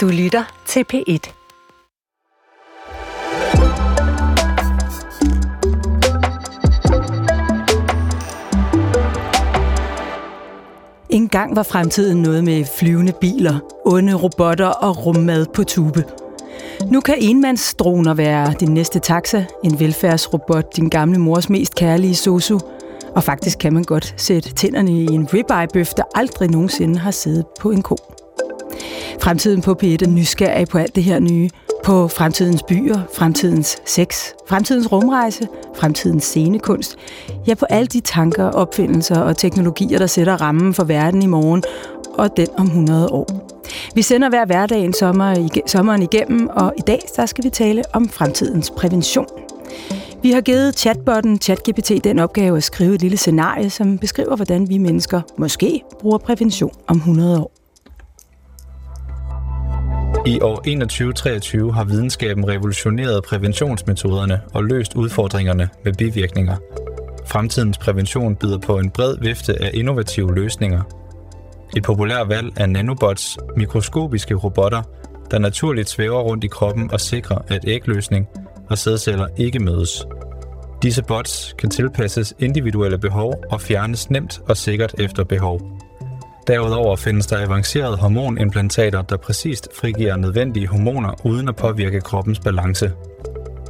Du lytter til P1. En gang var fremtiden noget med flyvende biler, onde robotter og rummad på tube. Nu kan enmandsdroner være din næste taxa, en velfærdsrobot, din gamle mors mest kærlige sosu. Og faktisk kan man godt sætte tænderne i en ribeye-bøf, der aldrig nogensinde har siddet på en ko. Fremtiden på P1 er nysgerrig på alt det her nye. På fremtidens byer, fremtidens sex, fremtidens rumrejse, fremtidens scenekunst. Ja, på alle de tanker, opfindelser og teknologier, der sætter rammen for verden i morgen og den om 100 år. Vi sender hver hverdag en sommer, sommeren igennem, og i dag der skal vi tale om fremtidens prævention. Vi har givet chatbotten ChatGPT den opgave at skrive et lille scenarie, som beskriver, hvordan vi mennesker måske bruger prævention om 100 år. I år 2123 har videnskaben revolutioneret præventionsmetoderne og løst udfordringerne med bivirkninger. Fremtidens prævention byder på en bred vifte af innovative løsninger. Et populært valg er nanobots, mikroskopiske robotter, der naturligt svæver rundt i kroppen og sikrer, at ægløsning og sædceller ikke mødes. Disse bots kan tilpasses individuelle behov og fjernes nemt og sikkert efter behov. Derudover findes der avancerede hormonimplantater, der præcist frigiver nødvendige hormoner uden at påvirke kroppens balance.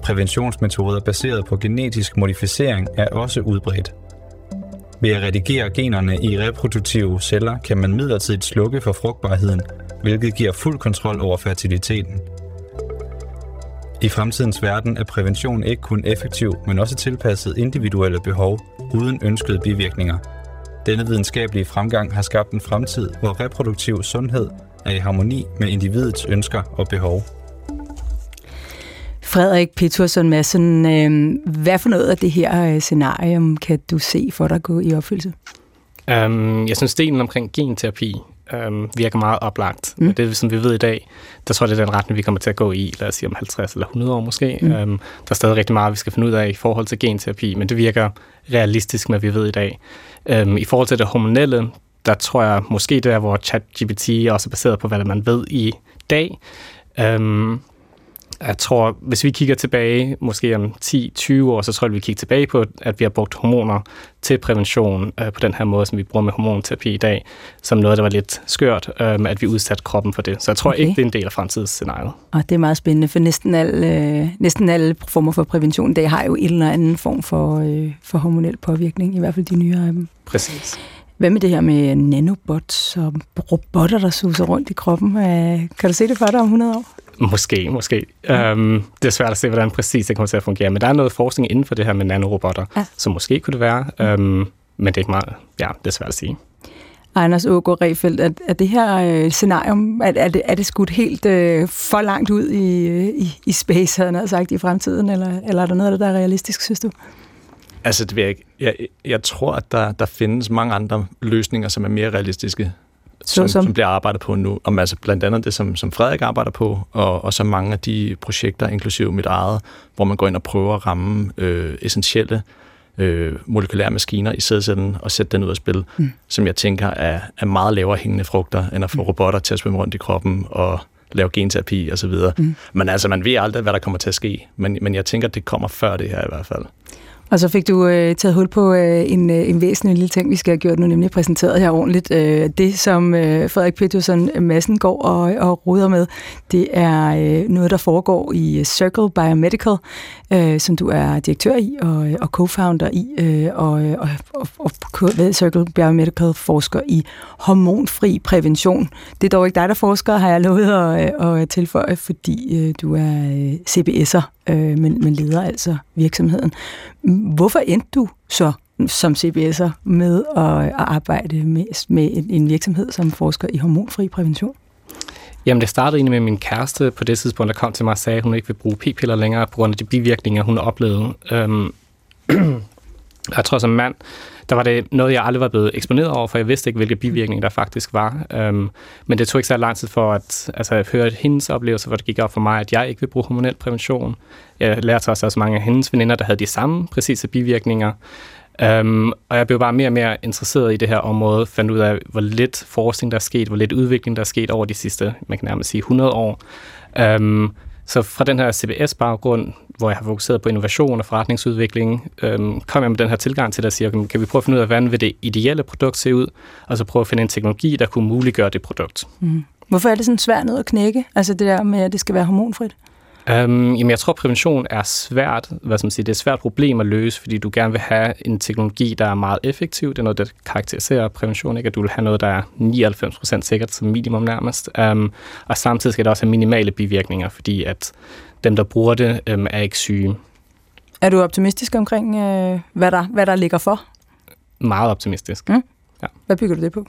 Præventionsmetoder baseret på genetisk modificering er også udbredt. Ved at redigere generne i reproduktive celler kan man midlertidigt slukke for frugtbarheden, hvilket giver fuld kontrol over fertiliteten. I fremtidens verden er prævention ikke kun effektiv, men også tilpasset individuelle behov uden ønskede bivirkninger – denne videnskabelige fremgang har skabt en fremtid, hvor reproduktiv sundhed er i harmoni med individets ønsker og behov. Frederik Petersen Madsen, øh, hvad for noget af det her øh, scenarium kan du se for dig gå i opfyldelse? Um, jeg synes, delen omkring genterapi um, virker meget oplagt. Mm. Det, som vi ved i dag, der tror jeg, det er den retning, vi kommer til at gå i, lad os sige om 50 eller 100 år måske. Mm. Um, der er stadig rigtig meget, vi skal finde ud af i forhold til genterapi, men det virker realistisk med, hvad vi ved i dag. Øhm, I forhold til det hormonelle, der tror jeg måske det er, hvor ChatGPT også er baseret på, hvad man ved i dag. Øhm, jeg tror, hvis vi kigger tilbage, måske om 10-20 år, så tror jeg, vi kigger tilbage på, at vi har brugt hormoner til prævention øh, på den her måde, som vi bruger med hormonterapi i dag, som noget, der var lidt skørt, øh, at vi udsatte kroppen for det. Så jeg tror okay. ikke, det er en del af fremtidsscenariet. Og det er meget spændende, for næsten alle, øh, næsten alle former for prævention, det har jo en eller anden form for, øh, for hormonel påvirkning, i hvert fald de nye af dem. Præcis. Hvad med det her med nanobots og robotter, der suser rundt i kroppen? Øh, kan du se det for dig om 100 år? Måske, måske. Ja. Um, det er svært at se, hvordan præcis det kommer til at fungere, men der er noget forskning inden for det her med nanorobotter, ja. så måske kunne det være, um, men det er ikke meget, ja, det er svært at sige. Anders Ågaard Refeldt, er, er det her øh, scenarium, er, er, det, er det skudt helt øh, for langt ud i, øh, i, i space, havde sagt, i fremtiden, eller, eller er der noget af det, der er realistisk, synes du? Altså, det vil jeg ikke. Jeg, jeg tror, at der, der findes mange andre løsninger, som er mere realistiske som, som? som bliver arbejdet på nu. Om altså blandt andet det, som, som Frederik arbejder på, og, og så mange af de projekter, inklusive mit eget, hvor man går ind og prøver at ramme øh, essentielle øh, molekylære maskiner i sædcellen og sætte den ud af spil, mm. som jeg tænker er, er meget lavere hængende frugter, end at få mm. robotter til at svømme rundt i kroppen og lave genterapi og så videre. Mm. Men altså, man ved aldrig, hvad der kommer til at ske. Men, men jeg tænker, det kommer før det her i hvert fald. Og så fik du øh, taget hul på øh, en, øh, en væsentlig lille ting, vi skal have gjort nu, nemlig præsenteret her ordentligt. Øh, det, som øh, Frederik Petersen Madsen går og, og ruder med, det er øh, noget, der foregår i øh, Circle Biomedical, øh, som du er direktør i og, og co-founder i, øh, og, og, og, og ved Circle Biomedical forsker i hormonfri prævention. Det er dog ikke dig, der forsker, har jeg lovet at, øh, at tilføje, fordi øh, du er øh, CBS'er, øh, men, men leder altså virksomheden. Hvorfor endte du så som CBS'er med at, at arbejde med, med en, en virksomhed, som forsker i hormonfri prævention? Jamen, det startede egentlig med min kæreste på det tidspunkt, der kom til mig og sagde, at hun ikke vil bruge p-piller længere på grund af de bivirkninger, hun oplevede. Øhm, jeg tror som mand, der var det noget, jeg aldrig var blevet eksponeret over, for jeg vidste ikke, hvilke bivirkninger der faktisk var. Øhm, men det tog ikke så lang tid for at, altså, at høre hendes oplevelse, hvor det gik op for mig, at jeg ikke vil bruge hormonel prævention. Jeg lærte også, også mange af hendes veninder, der havde de samme præcise bivirkninger. Um, og jeg blev bare mere og mere interesseret i det her område, fandt ud af, hvor lidt forskning der er sket, hvor lidt udvikling der er sket over de sidste, man kan nærmest sige, 100 år. Um, så fra den her CBS-baggrund, hvor jeg har fokuseret på innovation og forretningsudvikling, øhm, kom jeg med den her tilgang til, at sige, okay, kan vi prøve at finde ud af, hvordan vil det ideelle produkt se ud, og så prøve at finde en teknologi, der kunne muliggøre det produkt. Mm. Hvorfor er det sådan svært noget at knække? Altså det der med, at det skal være hormonfrit? Um, jamen, jeg tror, prævention er svært, hvad skal man sige, det er et svært problem at løse, fordi du gerne vil have en teknologi, der er meget effektiv. Det er noget, der karakteriserer prævention, ikke? at du vil have noget, der er 99% sikkert som minimum nærmest. Um, og samtidig skal der også have minimale bivirkninger, fordi at dem, der bruger det, um, er ikke syge. Er du optimistisk omkring, øh, hvad, der, hvad der ligger for? Meget optimistisk. Mm. Ja. Hvad bygger du det på?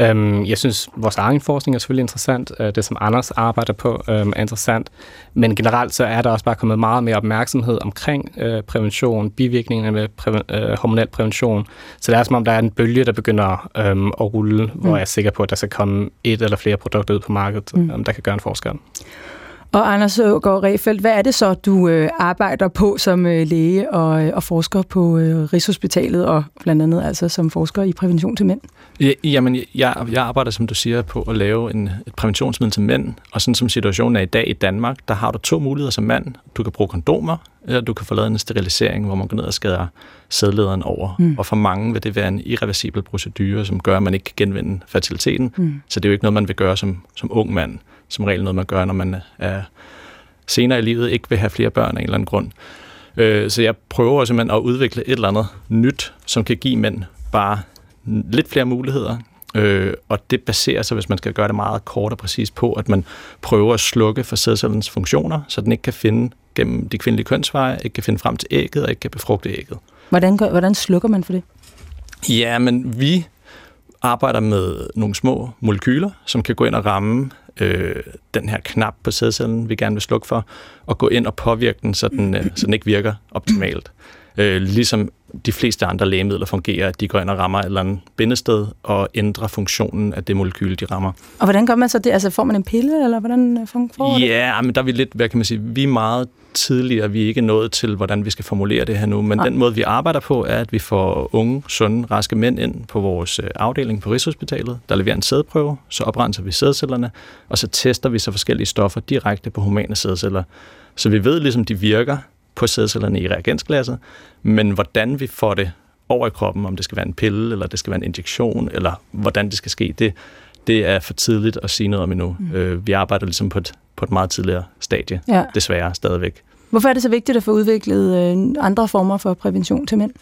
Øhm, jeg synes, vores egen forskning er selvfølgelig interessant. Øh, det, som Anders arbejder på, øhm, er interessant. Men generelt så er der også bare kommet meget mere opmærksomhed omkring øh, prævention, bivirkningerne med præ- øh, hormonel prævention. Så det er som om, der er en bølge, der begynder øhm, at rulle, mm. hvor jeg er sikker på, at der skal komme et eller flere produkter ud på markedet, mm. øhm, der kan gøre en forskel. Og Anders Ågaard Refeldt, hvad er det så, du øh, arbejder på som øh, læge og, øh, og forsker på øh, Rigshospitalet, og blandt andet altså som forsker i prævention til mænd? Ja, jamen, jeg, jeg arbejder, som du siger, på at lave en, et præventionsmiddel til mænd, og sådan som situationen er i dag i Danmark, der har du to muligheder som mand. Du kan bruge kondomer, eller du kan få lavet en sterilisering, hvor man går ned og skader sædlederen over. Mm. Og for mange vil det være en irreversibel procedure, som gør, at man ikke kan genvinde fertiliteten. Mm. Så det er jo ikke noget, man vil gøre som, som ung mand som regel noget, man gør, når man er senere i livet ikke vil have flere børn af en eller anden grund. Øh, så jeg prøver simpelthen at udvikle et eller andet nyt, som kan give mænd bare lidt flere muligheder. Øh, og det baserer sig, hvis man skal gøre det meget kort og præcist på, at man prøver at slukke for sædcellens funktioner, så den ikke kan finde gennem de kvindelige kønsveje, ikke kan finde frem til ægget og ikke kan befrugte ægget. Hvordan, gør, hvordan slukker man for det? Ja, men vi arbejder med nogle små molekyler, som kan gå ind og ramme øh, den her knap på sædcellen, vi gerne vil slukke for, og gå ind og påvirke den, så den, øh, så den ikke virker optimalt. Øh, ligesom de fleste andre lægemidler fungerer, at de går ind og rammer et eller andet bindested og ændrer funktionen af det molekyl, de rammer. Og hvordan gør man så det? Altså får man en pille, eller hvordan øh, fungerer det? Ja, men der er vi lidt, hvad kan man sige, vi er meget tidligere, vi er ikke nået til, hvordan vi skal formulere det her nu, men Nej. den måde, vi arbejder på, er, at vi får unge, sunde, raske mænd ind på vores øh, afdeling på Rigshospitalet, der leverer en sædprøve, så oprenser vi sædcellerne, og så tester vi så forskellige stoffer direkte på humane sædceller. Så vi ved ligesom, de virker, på sædcellerne i reagensglasset, men hvordan vi får det over i kroppen, om det skal være en pille, eller det skal være en injektion, eller hvordan det skal ske, det, det er for tidligt at sige noget om endnu. Mm. Øh, vi arbejder ligesom på et, på et meget tidligere stadie, ja. desværre stadigvæk. Hvorfor er det så vigtigt at få udviklet øh, andre former for prævention til mænd?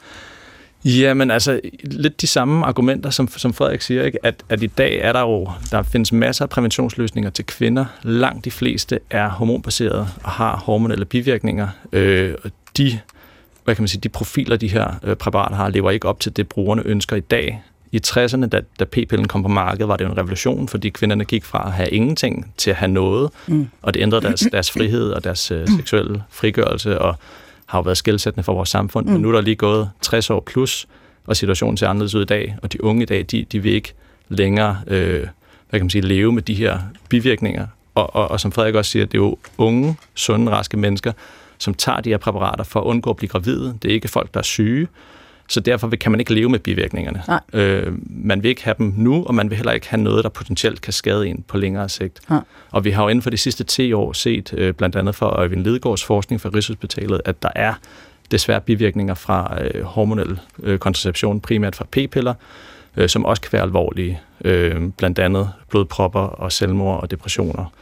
Jamen altså, lidt de samme argumenter, som, som Frederik siger, ikke? At, at i dag er der jo, der findes masser af præventionsløsninger til kvinder. Langt de fleste er hormonbaserede og har hormonelle bivirkninger. Øh, de, hvad kan man sige, de profiler, de her øh, præparater har, lever ikke op til det, brugerne ønsker i dag. I 60'erne, da, da p-pillen kom på markedet, var det jo en revolution, fordi kvinderne gik fra at have ingenting til at have noget, mm. og det ændrede deres, deres frihed og deres øh, seksuelle frigørelse, og har jo været skældsættende for vores samfund, mm. men nu er der lige gået 60 år plus, og situationen ser anderledes ud i dag, og de unge i dag, de, de vil ikke længere øh, hvad kan man sige, leve med de her bivirkninger. Og, og, og som Frederik også siger, det er jo unge, sunde, raske mennesker, som tager de her præparater for at undgå at blive gravide. Det er ikke folk, der er syge. Så derfor kan man ikke leve med bivirkningerne. Øh, man vil ikke have dem nu, og man vil heller ikke have noget, der potentielt kan skade en på længere sigt. Nej. Og vi har jo inden for de sidste 10 år set, øh, blandt andet fra Øjvind Lidegaards forskning fra Rigshospitalet, at der er desværre bivirkninger fra øh, hormonel øh, kontraception, primært fra p-piller, øh, som også kan være alvorlige. Øh, blandt andet blodpropper og selvmord og depressioner.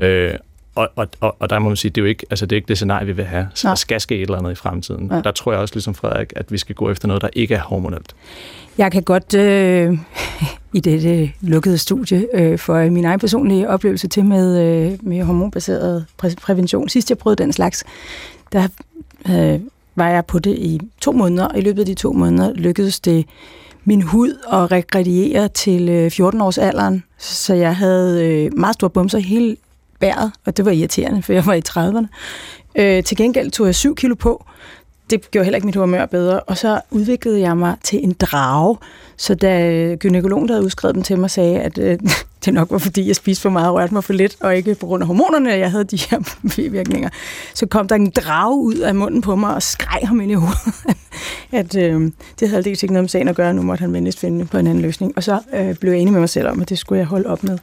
Øh, og, og, og, og der må man sige, det er jo ikke, altså det er ikke det scenarie, vi vil have. Så Nej. der skal ske et eller andet i fremtiden. Ja. Der tror jeg også, ligesom Frederik, at vi skal gå efter noget, der ikke er hormonelt. Jeg kan godt øh, i dette lukkede studie øh, for min egen personlige oplevelse til med, øh, med hormonbaseret præ- prævention. Sidst jeg prøvede den slags, der øh, var jeg på det i to måneder, og i løbet af de to måneder lykkedes det min hud at regrediere til 14 års alderen, så jeg havde øh, meget store bumser hele bæret, og det var irriterende, for jeg var i 30'erne. Øh, til gengæld tog jeg 7 kilo på. Det gjorde heller ikke mit humør bedre. Og så udviklede jeg mig til en drage. Så da øh, gynekologen, der havde udskrevet den til mig, sagde, at øh, det nok var, fordi jeg spiste for meget og rørte mig for lidt, og ikke på grund af hormonerne, at jeg havde de her bivirkninger, så kom der en drage ud af munden på mig og skreg ham ind i hovedet. at øh, det havde aldeles ikke noget med sagen at gøre, nu måtte han venligst finde på en anden løsning. Og så øh, blev jeg enig med mig selv om, at det skulle jeg holde op med.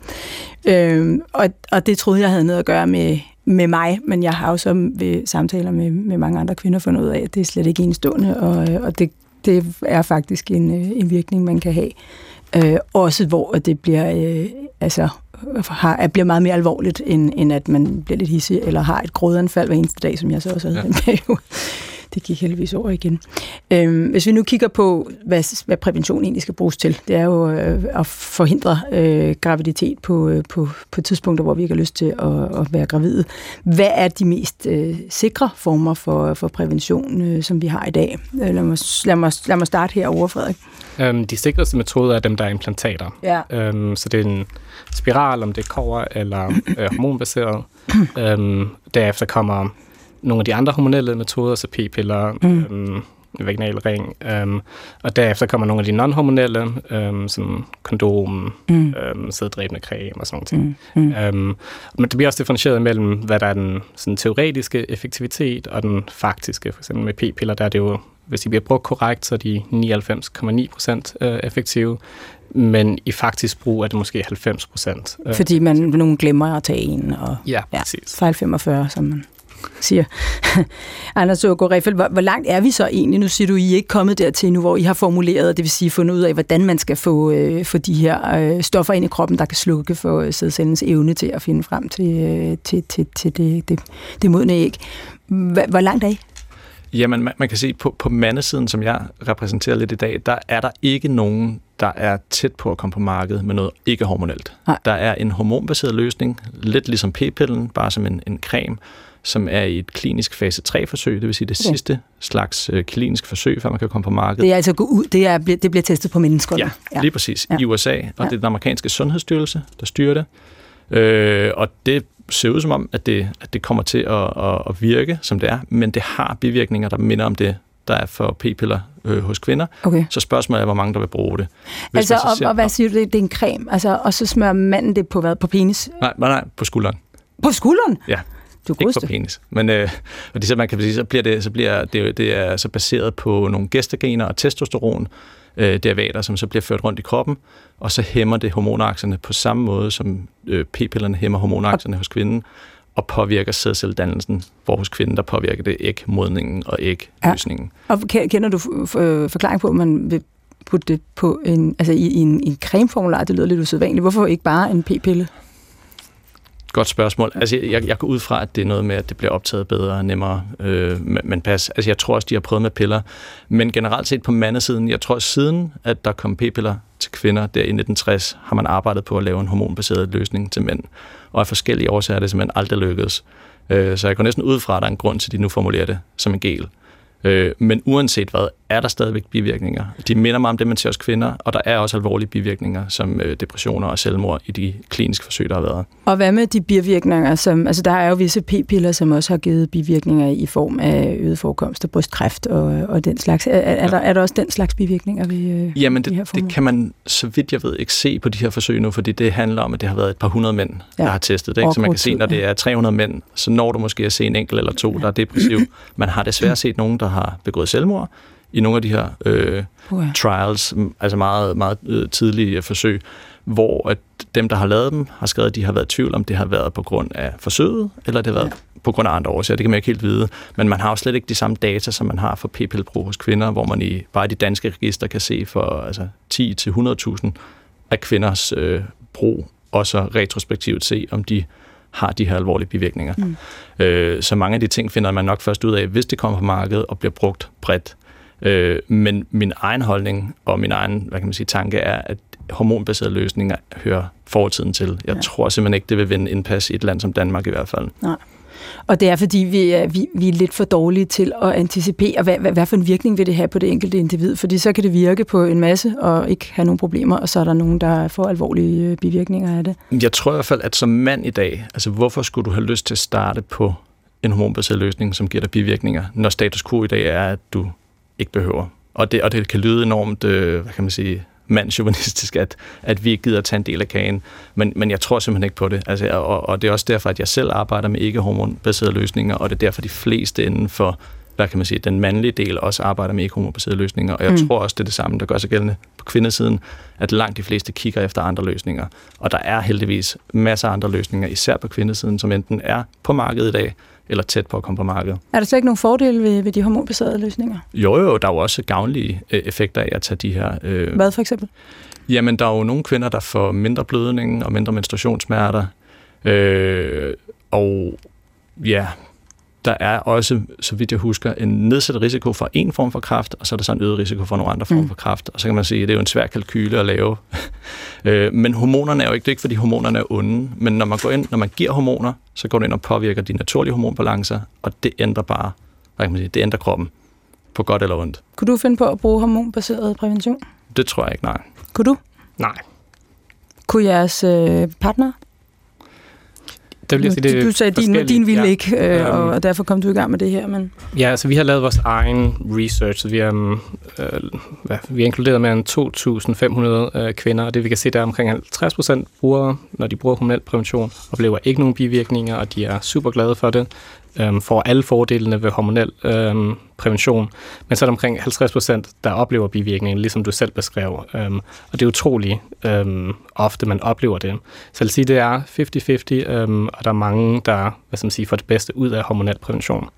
Øh, og, og det troede jeg havde noget at gøre med, med mig, men jeg har jo så ved samtaler med, med mange andre kvinder fundet ud af, at det er slet ikke enestående, og, og det, det er faktisk en, øh, en virkning, man kan have. Øh, også hvor det bliver, øh, altså, har, bliver meget mere alvorligt, end, end at man bliver lidt hissig, eller har et grådanfald hver eneste dag, som jeg så også havde ja. en periode det gik heldigvis over igen. Øhm, hvis vi nu kigger på, hvad, hvad prævention egentlig skal bruges til, det er jo øh, at forhindre øh, graviditet på, øh, på, på tidspunkter, hvor vi ikke har lyst til at, at være gravide. Hvad er de mest øh, sikre former for, for prævention, øh, som vi har i dag? Øh, lad, mig, lad, mig, lad mig starte herovre, Frederik. Øhm, de sikreste metoder er dem, der er implantater. Ja. Øhm, så det er en spiral, om det er kover eller øh, hormonbaseret. øhm, derefter kommer nogle af de andre hormonelle metoder, så p-piller, mm. øhm, vaginal ring, øhm, og derefter kommer nogle af de non-hormonelle, øhm, som kondom, mm. øhm, sæddræbende creme og sådan noget. Mm. Mm. Øhm, men det bliver også differentieret mellem, hvad der er den sådan, teoretiske effektivitet og den faktiske. For eksempel med p-piller, der er det jo, hvis de bliver brugt korrekt, så er de 99,9 procent øh, effektive, men i faktisk brug er det måske 90 procent. Øh, Fordi man nogen glemmer at tage en, og ja, præcis. fejl 45, som man siger Anders Ågaard Riffel. Hvor, hvor langt er vi så egentlig? Nu siger du, I er ikke kommet dertil nu, hvor I har formuleret, det vil sige fundet ud af, hvordan man skal få, øh, få de her øh, stoffer ind i kroppen, der kan slukke for øh, sædcellens evne til at finde frem til, øh, til, til, til det, det, det modne æg. Hvor, hvor langt er I? Jamen, man, man kan se, på, på mandesiden, som jeg repræsenterer lidt i dag, der er der ikke nogen, der er tæt på at komme på markedet med noget ikke hormonelt. Nej. Der er en hormonbaseret løsning, lidt ligesom p-pillen, bare som en, en creme, som er i et klinisk fase 3-forsøg, det vil sige det okay. sidste slags øh, klinisk forsøg, før man kan komme på markedet. Det er altså gå ud, det, er, det bliver testet på mennesker. Ja, ja, lige præcis. Ja. I USA, og ja. det er den amerikanske sundhedsstyrelse, der styrer det. Øh, og det ser ud som om, at det, at det kommer til at, at, at virke, som det er, men det har bivirkninger, der minder om det, der er for p-piller øh, hos kvinder. Okay. Så spørgsmålet er, hvor mange der vil bruge det. Hvis altså, og, og hvad siger du, det er en creme, altså, og så smører manden det på hvad? På penis? Nej, nej, nej på skulderen. På skulderen? Ja. Du ikke på penis. Men øh, fordi så, man kan sige, så bliver det, så bliver det, det er så baseret på nogle gæstegener og testosteron, øh, derivater, som så bliver ført rundt i kroppen, og så hæmmer det hormonakserne på samme måde, som øh, p-pillerne hæmmer hormonakserne og, hos kvinden, og påvirker sædcelledannelsen, hvor hos kvinden, der påvirker det ægmodningen og ægløsningen. Ja. Og kender du forklaring på, at man vil putte det på en, altså i, i en, en cremeformular? Det lyder lidt usædvanligt. Hvorfor ikke bare en p-pille? Godt spørgsmål. Altså, jeg, jeg går ud fra, at det er noget med, at det bliver optaget bedre og nemmere, øh, men pas. Altså, jeg tror også, de har prøvet med piller. Men generelt set på mandesiden, jeg tror siden, at der kom p-piller til kvinder der i 1960, har man arbejdet på at lave en hormonbaseret løsning til mænd. Og af forskellige årsager er det simpelthen aldrig lykkedes. Øh, så jeg går næsten ud fra, at der er en grund til, at de nu formulerer det som en gel. Øh, men uanset hvad, er der stadigvæk bivirkninger. De minder mig om det, man ser hos kvinder, og der er også alvorlige bivirkninger, som øh, depressioner og selvmord i de kliniske forsøg, der har været. Og hvad med de bivirkninger, som, altså der er jo visse p-piller, som også har givet bivirkninger i form af øget forekomst af brystkræft og, og den slags. Er, er, ja. der, er der også den slags bivirkninger ved øh, Jamen, det, de her det kan man, så vidt jeg ved, ikke se på de her forsøg nu, fordi det handler om, at det har været et par hundrede mænd, ja. der har testet det. Ikke? Så man kan se, når det er 300 mænd, så når du måske at se en enkelt eller to, ja. der er depressiv. Man har desværre set nogen, der har begået selvmord, i nogle af de her øh, trials, altså meget, meget øh, tidlige forsøg, hvor at dem, der har lavet dem, har skrevet, at de har været i tvivl om, det har været på grund af forsøget, eller det har været ja. på grund af andre årsager. Det kan man ikke helt vide. Men man har jo slet ikke de samme data, som man har for p-pillebrug hos kvinder, hvor man i bare i de danske register kan se for altså, 10-100.000 af kvinders øh, brug, og så retrospektivt se, om de har de her alvorlige bivirkninger. Mm. Øh, så mange af de ting finder man nok først ud af, hvis det kommer på markedet og bliver brugt bredt. Øh, men min egen holdning og min egen hvad kan man sige, tanke er, at hormonbaserede løsninger hører fortiden til. Jeg ja. tror simpelthen ikke, det vil vinde indpas i et land som Danmark i hvert fald. Nej. Og det er, fordi vi er, vi, vi er lidt for dårlige til at anticipere, hvad, hvad, hvad for en virkning vil det have på det enkelte individ. Fordi så kan det virke på en masse og ikke have nogen problemer, og så er der nogen, der får alvorlige øh, bivirkninger af det. Jeg tror i hvert fald, at som mand i dag, altså hvorfor skulle du have lyst til at starte på en hormonbaseret løsning, som giver dig bivirkninger, når status quo i dag er, at du ikke behøver. Og det, og det kan lyde enormt, øh, hvad kan man sige, mandsjuvenistisk, at, at vi ikke gider at tage en del af kagen. Men, men jeg tror simpelthen ikke på det. Altså, og, og det er også derfor, at jeg selv arbejder med ikke-hormonbaserede løsninger, og det er derfor, de fleste inden for hvad kan man sige, den mandlige del også arbejder med ikke-homobaserede løsninger, og jeg mm. tror også, det er det samme, der gør sig gældende på kvindesiden, at langt de fleste kigger efter andre løsninger. Og der er heldigvis masser af andre løsninger, især på kvindesiden, som enten er på markedet i dag, eller tæt på at komme på markedet. Er der slet ikke nogen fordele ved, ved de hormonbaserede løsninger? Jo, jo, der er jo også gavnlige øh, effekter af at tage de her... Øh, Hvad for eksempel? Jamen, der er jo nogle kvinder, der får mindre blødning og mindre menstruationssmerter. Øh, og ja, der er også, så vidt jeg husker, en nedsat risiko for en form for kraft, og så er der så en øget risiko for nogle andre former mm. for kraft. Og så kan man sige, at det er jo en svær kalkyle at lave. Øh, men hormonerne er jo ikke, det er ikke, fordi hormonerne er onde, men når man går ind, når man giver hormoner, så går det ind og påvirker de naturlige hormonbalancer, og det ændrer bare, hvad kan man sige, det ændrer kroppen på godt eller ondt. Kunne du finde på at bruge hormonbaseret prævention? Det tror jeg ikke, nej. Kunne du? Nej. Kunne jeres øh, partner? Det vil jeg sige, det du sagde, din, din ville ja. ikke, øh, og, og derfor kom du i gang med det her. Men... Ja, altså vi har lavet vores egen research, så vi har, øh, hvad, vi har inkluderet mere end 2.500 øh, kvinder, og det vi kan se, der er omkring 50 procent bruger, når de bruger hormonel prævention, oplever ikke nogen bivirkninger, og de er super glade for det øhm, får alle fordelene ved hormonel øhm, prævention, men så er der omkring 50 procent, der oplever bivirkningen, ligesom du selv beskrev. Øhm, og det er utroligt øhm, ofte, man oplever det. Så jeg vil sige, det er 50-50, øhm, og der er mange, der hvad skal man sige, får det bedste ud af hormonel prævention.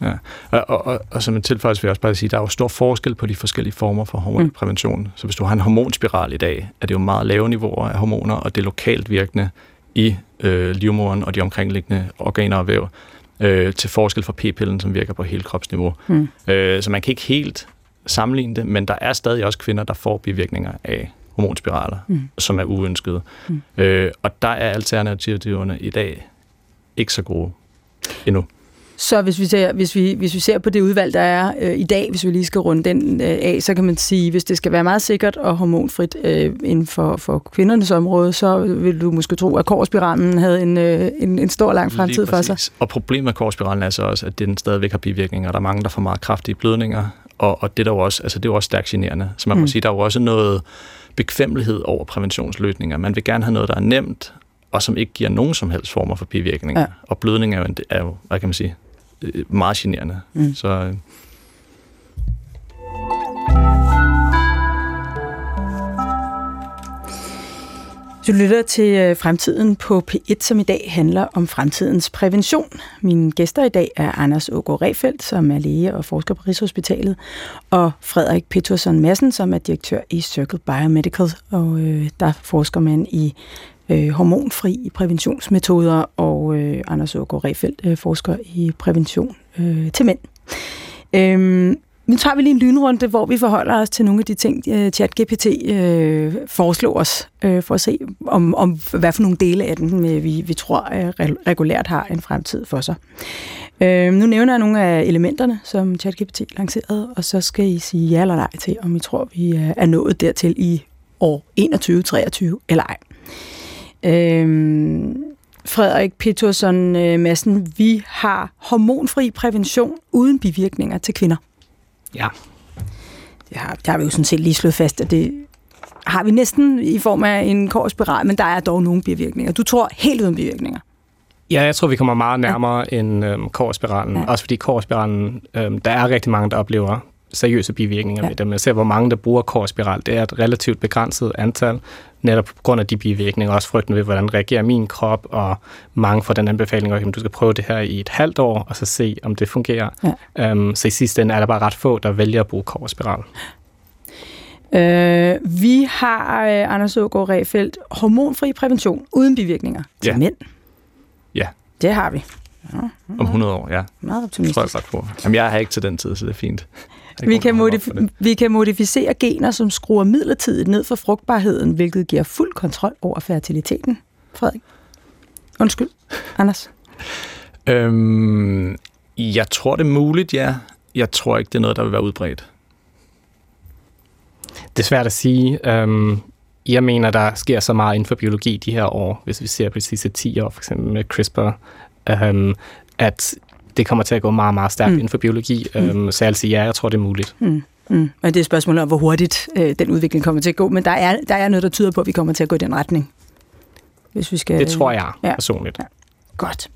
Ja, og, og, og, og som en tilføjelse vil jeg også bare sige, at der er jo stor forskel på de forskellige former for hormonprævention. Mm. Så hvis du har en hormonspiral i dag, er det jo meget lave niveauer af hormoner, og det er lokalt virkende i øh, livmoderen og de omkringliggende organer og væv øh, til forskel fra p-pillen, som virker på hele kropsniveau. Mm. Øh, så man kan ikke helt sammenligne det, men der er stadig også kvinder, der får bivirkninger af hormonspiraler, mm. som er uønskede. Mm. Øh, og der er alternativerne i dag ikke så gode endnu. Så hvis vi ser, hvis vi, hvis vi ser på det udvalg, der er øh, i dag, hvis vi lige skal runde den øh, af, så kan man sige, hvis det skal være meget sikkert og hormonfrit øh, inden for, for kvindernes område, så vil du måske tro, at korsspiralen havde en, øh, en, en stor lang fremtid for sig. Og problemet med korsspiralen er så også, at den stadigvæk har bivirkninger. Der er mange, der får meget kraftige blødninger, og, og det, der jo også, altså, det er jo også stærkt generende. Så man mm. må sige, der er jo også noget bekvemmelighed over præventionsløsninger. Man vil gerne have noget, der er nemt, og som ikke giver nogen som helst former for bivirkninger. Ja. Og blødning er jo, er jo, hvad kan man sige, Øh, meget generende. Mm. Så, øh. Du lytter til øh, Fremtiden på P1, som i dag handler om fremtidens prævention. Mine gæster i dag er Anders Ågaard Refeldt, som er læge og forsker på Rigshospitalet, og Frederik Peterson Madsen, som er direktør i Circle Biomedical, og øh, der forsker man i øh, hormonfri præventionsmetoder, og øh, Anders Ågaard Refeldt øh, forsker i prævention øh, til mænd. Øhm, nu tager vi lige en lynrunde, hvor vi forholder os til nogle af de ting, øh, ChatGPT øh, foreslår os, øh, for at se, om, om hvad for nogle dele af den, øh, vi, vi tror øh, regulært har en fremtid for sig. Øh, nu nævner jeg nogle af elementerne, som ChatGPT lancerede, og så skal I sige ja eller nej til, om I tror, vi øh, er nået dertil i år 21-23 eller ej. Øhm, Frederik Peterson øh, Madsen, vi har hormonfri prævention uden bivirkninger til kvinder. Ja. Det har, det har vi jo sådan set lige slået fast, at det har vi næsten i form af en korsspiral, men der er dog nogle bivirkninger. Du tror helt uden bivirkninger? Ja, jeg tror, vi kommer meget nærmere ja. end øhm, korsspiralen. Ja. Også fordi korsspiralen, øhm, der er rigtig mange, der oplever seriøse bivirkninger ja. ved dem. Jeg ser, hvor mange, der bruger korspiral. Det er et relativt begrænset antal, netop på grund af de bivirkninger, også frygten ved, hvordan reagerer min krop, og mange får den anbefaling, at du skal prøve det her i et halvt år, og så se, om det fungerer. Ja. Um, så i sidste ende er der bare ret få, der vælger at bruge korspiral. Øh, vi har, uh, Anders Ågaard Refeldt, hormonfri prævention uden bivirkninger til ja. mænd. Ja. Det har vi. Ja, Om 100 år, ja. Meget optimistisk. Tror jeg godt på. Jamen, jeg har ikke til den tid, så det er fint. Vi kan, modif- vi kan modificere gener, som skruer midlertidigt ned for frugtbarheden, hvilket giver fuld kontrol over fertiliteten. Frederik? Undskyld. Anders? øhm, jeg tror, det er muligt, ja. Jeg tror ikke, det er noget, der vil være udbredt. Det er svært at sige. Øhm, jeg mener, der sker så meget inden for biologi de her år, hvis vi ser på de sidste 10 år, for eksempel med CRISPR, øhm, at det kommer til at gå meget, meget stærkt mm. inden for biologi. Mm. Øhm, så jeg vil sige, ja, jeg tror, det er muligt. Mm. Mm. Men det er et spørgsmål om, hvor hurtigt øh, den udvikling kommer til at gå. Men der er, der er noget, der tyder på, at vi kommer til at gå i den retning. Hvis vi skal, det tror jeg ja. personligt. Ja. Godt.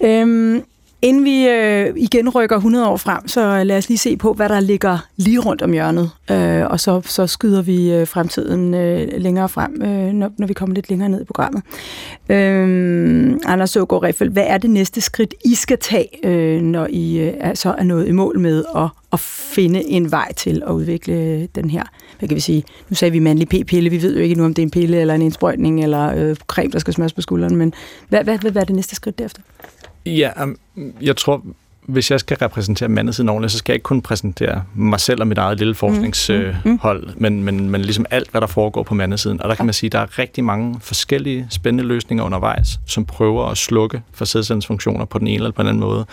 Øhm, Inden vi øh, igen rykker 100 år frem, så lad os lige se på, hvad der ligger lige rundt om hjørnet. Øh, og så, så skyder vi øh, fremtiden øh, længere frem, øh, når, når vi kommer lidt længere ned i programmet. Øh, Anders Søgaard Riffel, hvad er det næste skridt, I skal tage, øh, når I øh, er, så er nået i mål med at, at finde en vej til at udvikle den her, hvad kan vi sige, nu sagde vi mandlig p-pille, vi ved jo ikke nu, om det er en pille eller en indsprøjtning eller øh, creme, der skal smøres på skulderen, men hvad, hvad, hvad, hvad er det næste skridt derefter? Ja, jeg tror, hvis jeg skal repræsentere mandesiden ordentligt, så skal jeg ikke kun præsentere mig selv og mit eget lille forskningshold, mm, mm, mm. men, men, men ligesom alt, hvad der foregår på mandesiden. Og der kan man sige, at der er rigtig mange forskellige spændende løsninger undervejs, som prøver at slukke for sædcellens funktioner på den ene eller på den anden måde.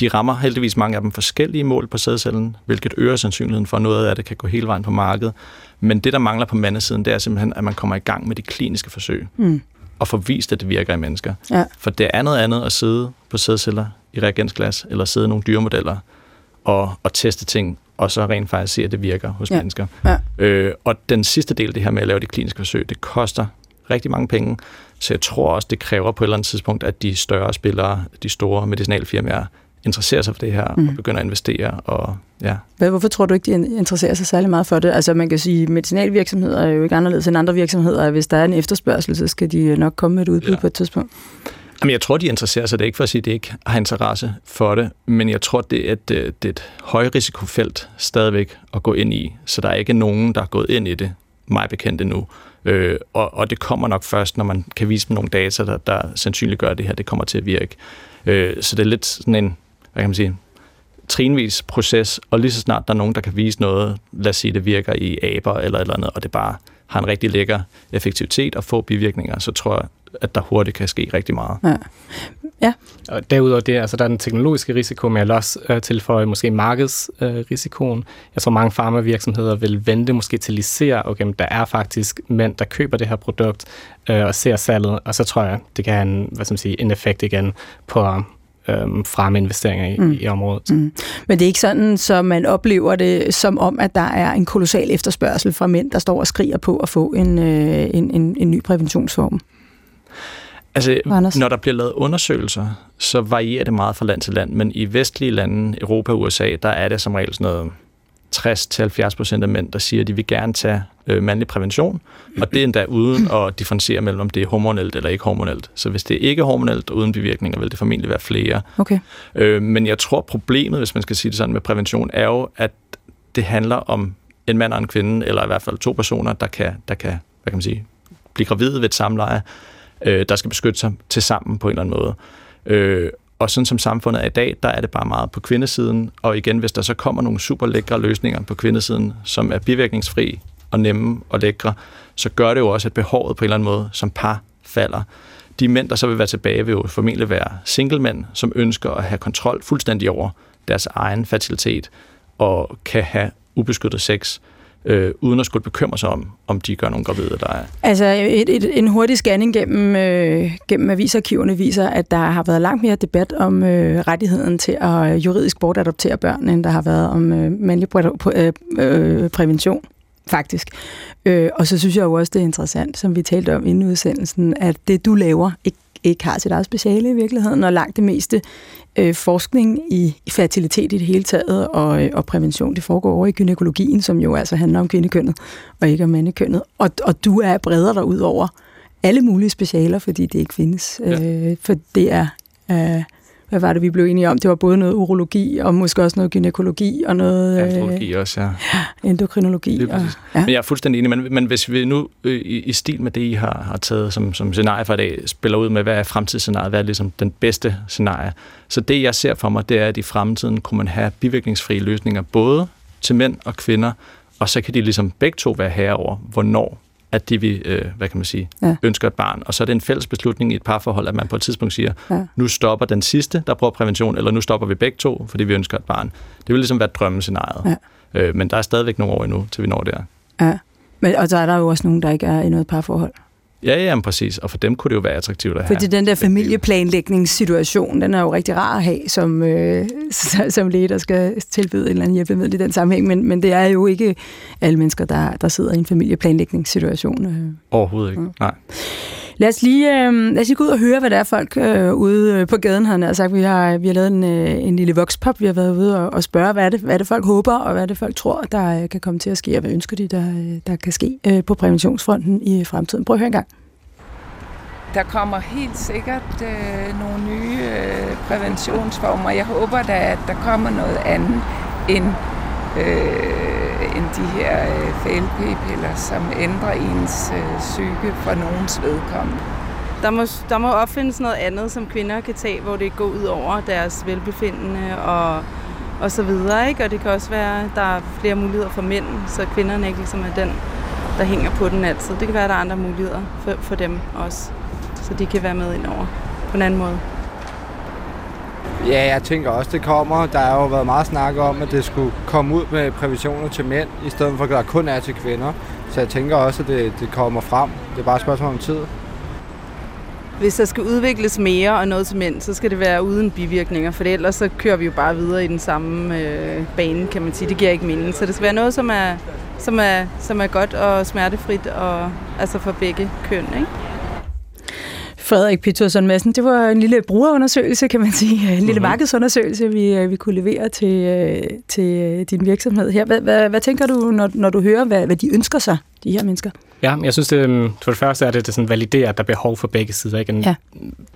De rammer heldigvis mange af dem forskellige mål på sædcellen, hvilket øger sandsynligheden for, at noget af det kan gå hele vejen på markedet. Men det, der mangler på mandesiden, det er simpelthen, at man kommer i gang med de kliniske forsøg. Mm og få vist, at det virker i mennesker. Ja. For det er noget andet at sidde på sædceller i reagensglas, eller sidde i nogle dyremodeller og, og teste ting, og så rent faktisk se, at det virker hos ja. mennesker. Ja. Øh, og den sidste del, det her med at lave de kliniske forsøg, det koster rigtig mange penge, så jeg tror også, det kræver på et eller andet tidspunkt, at de større spillere, de store medicinalfirmaer, interesserer sig for det her mm. og begynder at investere. Og, ja. Hvorfor tror du ikke, de interesserer sig særlig meget for det? Altså man kan sige, medicinalvirksomheder er jo ikke anderledes end andre virksomheder. Hvis der er en efterspørgsel, så skal de nok komme med et udbud ja. på et tidspunkt. Jamen, jeg tror, de interesserer sig. Det er ikke for at sige, at de ikke har interesse for det, men jeg tror, det er et, det er et højrisikofelt stadigvæk at gå ind i, så der er ikke nogen, der er gået ind i det, mig bekendt endnu. Øh, og, og det kommer nok først, når man kan vise dem nogle data, der, der sandsynliggør, at det her det kommer til at virke. Øh, så det er lidt sådan en hvad kan man sige, trinvis proces, og lige så snart der er nogen, der kan vise noget, lad os sige, det virker i aber eller et eller andet, og det bare har en rigtig lækker effektivitet og få bivirkninger, så tror jeg, at der hurtigt kan ske rigtig meget. Ja. Ja. Og derudover det, altså der er den teknologiske risiko, men jeg vil også øh, tilføje måske markedsrisikoen. Øh, jeg tror, mange farmavirksomheder vil vente måske til de ser, okay, men der er faktisk mænd, der køber det her produkt øh, og ser salget, og så tror jeg, det kan have en, hvad skal man sige, en effekt igen på øhm, fremme investeringer i, mm. i området. Mm. Men det er ikke sådan, så man oplever det som om, at der er en kolossal efterspørgsel fra mænd, der står og skriger på at få en, øh, en, en, en ny præventionsform? Altså, Anders? når der bliver lavet undersøgelser, så varierer det meget fra land til land, men i vestlige lande, Europa og USA, der er det som regel sådan noget 60-70 procent af mænd, der siger, at de vil gerne tage øh, mandlig prævention, og det er endda uden at differentiere mellem, om det er hormonelt eller ikke hormonelt. Så hvis det er ikke hormonelt og uden bivirkninger, vil det formentlig være flere. Okay. Øh, men jeg tror, problemet, hvis man skal sige det sådan med prævention, er jo, at det handler om en mand og en kvinde, eller i hvert fald to personer, der kan, der kan hvad kan man sige, blive gravide ved et samleje, øh, der skal beskytte sig til sammen på en eller anden måde. Øh, og sådan som samfundet er i dag, der er det bare meget på kvindesiden. Og igen, hvis der så kommer nogle super lækre løsninger på kvindesiden, som er bivirkningsfri og nemme og lækre, så gør det jo også, at behovet på en eller anden måde som par falder. De mænd, der så vil være tilbage, vil jo formentlig være singlemænd, som ønsker at have kontrol fuldstændig over deres egen fertilitet og kan have ubeskyttet sex øh, uden at skulle bekymre sig om, om de gør nogen gravide, der er. Altså et, et, en hurtig scanning gennem, øh, gennem avisarkiverne viser, at der har været langt mere debat om øh, rettigheden til at øh, juridisk bortadoptere børn, end der har været om øh, mandlig præ, øh, øh, prævention faktisk. Øh, og så synes jeg jo også, det er interessant, som vi talte om inden udsendelsen, at det du laver ikke, ikke har sit eget speciale i virkeligheden, og langt det meste øh, forskning i, fertilitet i det hele taget, og, øh, og prævention, det foregår over i gynekologien, som jo altså handler om kvindekønnet, og ikke om mandekønnet. Og, og du er bredere der ud over alle mulige specialer, fordi det ikke findes. Ja. Øh, for det er... Øh, hvad var det, vi blev enige om? Det var både noget urologi, og måske også noget gynækologi, og noget... Andrologi øh, også, ja. Endokrinologi. Og, ja. Men jeg er fuldstændig enig, men, men hvis vi nu øh, i, i stil med det, I har, har taget som, som scenarie for i dag, spiller ud med, hvad er fremtidsscenariet, hvad er ligesom den bedste scenarie. Så det, jeg ser for mig, det er, at i fremtiden kunne man have bivirkningsfrie løsninger, både til mænd og kvinder, og så kan de ligesom begge to være herre over, hvornår at de vil, øh, hvad kan man sige, ja. ønsker et barn. Og så er det en fælles beslutning i et parforhold, at man på et tidspunkt siger, ja. nu stopper den sidste, der bruger prævention, eller nu stopper vi begge to, fordi vi ønsker et barn. Det vil ligesom være drømmescenariet. Ja. Øh, men der er stadigvæk nogle år endnu, til vi når der. Ja. Men, og så er der jo også nogen, der ikke er i noget parforhold. Ja, ja, præcis. Og for dem kunne det jo være attraktivt at have. Fordi den der familieplanlægningssituation, den er jo rigtig rar at have som, øh, som læge, der skal tilbyde en eller anden hjælpemiddel i den sammenhæng. Men, men det er jo ikke alle mennesker, der, der sidder i en familieplanlægningssituation. Overhovedet ikke, ja. nej. Lad os lige, øh, lad os lige gå ud og høre, hvad der er folk øh, ude øh, på gaden, han altså, sagt. Vi har, vi har lavet en, øh, en lille vokspop, vi har været ude og, og spørge, hvad er, det, hvad er det folk håber, og hvad er det folk tror, der øh, kan komme til at ske, og hvad ønsker de, der, øh, der kan ske øh, på præventionsfronten i fremtiden. Prøv at høre en gang. Der kommer helt sikkert øh, nogle nye øh, præventionsformer. Jeg håber da, at der kommer noget andet end, øh, Øh, end de her øh, FLP-piller, som ændrer ens øh, psyke for nogens vedkommende. Der må, der må opfindes noget andet, som kvinder kan tage, hvor det går ud over deres velbefindende og, og så videre. Ikke? Og det kan også være, at der er flere muligheder for mænd, så kvinderne ikke ligesom er den, der hænger på den altid. Det kan være, at der er andre muligheder for, for dem også så de kan være med ind over på en anden måde. Ja, jeg tænker også, det kommer. Der har jo været meget snak om, at det skulle komme ud med præventioner til mænd, i stedet for at der kun er til kvinder. Så jeg tænker også, at det, det kommer frem. Det er bare et spørgsmål om tid. Hvis der skal udvikles mere og noget til mænd, så skal det være uden bivirkninger, for ellers så kører vi jo bare videre i den samme øh, bane, kan man sige. Det giver ikke mening. Så det skal være noget, som er, som er, som er godt og smertefrit, og, altså for begge køn. Ikke? Frederik Petersen Madsen, det var en lille brugerundersøgelse, kan man sige. En lille mm-hmm. markedsundersøgelse, vi, øh, vi kunne levere til, øh, til øh, din virksomhed her. Hvad, hvad, hvad tænker du, når, når du hører, hvad, hvad de ønsker sig, de her mennesker? Ja, jeg synes, det, øhm, for det første er det, det sådan validerer, at der er behov for begge sider. Ikke? En ja.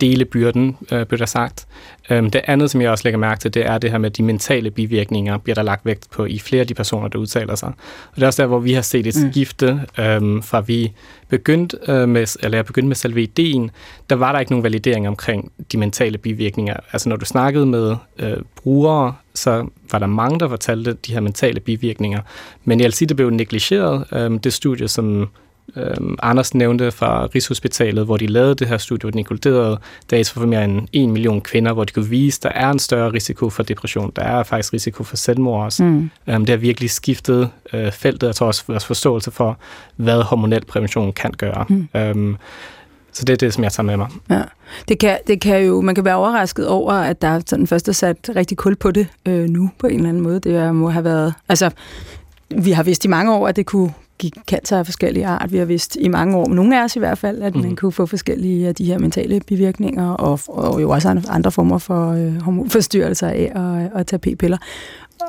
dele byrden, øh, bliver der sagt. Øhm, det andet, som jeg også lægger mærke til, det er det her med de mentale bivirkninger, bliver der lagt vægt på i flere af de personer, der udtaler sig. Og det er også der, hvor vi har set et mm. skifte øhm, fra vi begyndte øh, med, eller jeg begyndte med selve ideen, der var der ikke nogen validering omkring de mentale bivirkninger. Altså når du snakkede med øh, brugere, så var der mange, der fortalte de her mentale bivirkninger. Men jeg sige, det blev negligeret. Øh, det studie, som øh, Anders nævnte fra Rigshospitalet, hvor de lavede det her studie, hvor de inkluderede data for mere end en million kvinder, hvor de kunne vise, at der er en større risiko for depression. Der er faktisk risiko for selvmord også. Mm. Øh, det har virkelig skiftet øh, feltet, tror også vores forståelse for, hvad hormonel prævention kan gøre. Mm. Øh, så det er det, som jeg tager med mig. Ja. Det kan, det kan jo, man kan være overrasket over, at der er sådan først er sat rigtig kul på det øh, nu, på en eller anden måde. Det må have været... Altså, vi har vidst i mange år, at det kunne give cancer af forskellige art. Vi har vidst i mange år, nogle af os i hvert fald, at mm. man kunne få forskellige af de her mentale bivirkninger, og, og jo også andre former for øh, hormonforstyrrelser af at, at tage p-piller.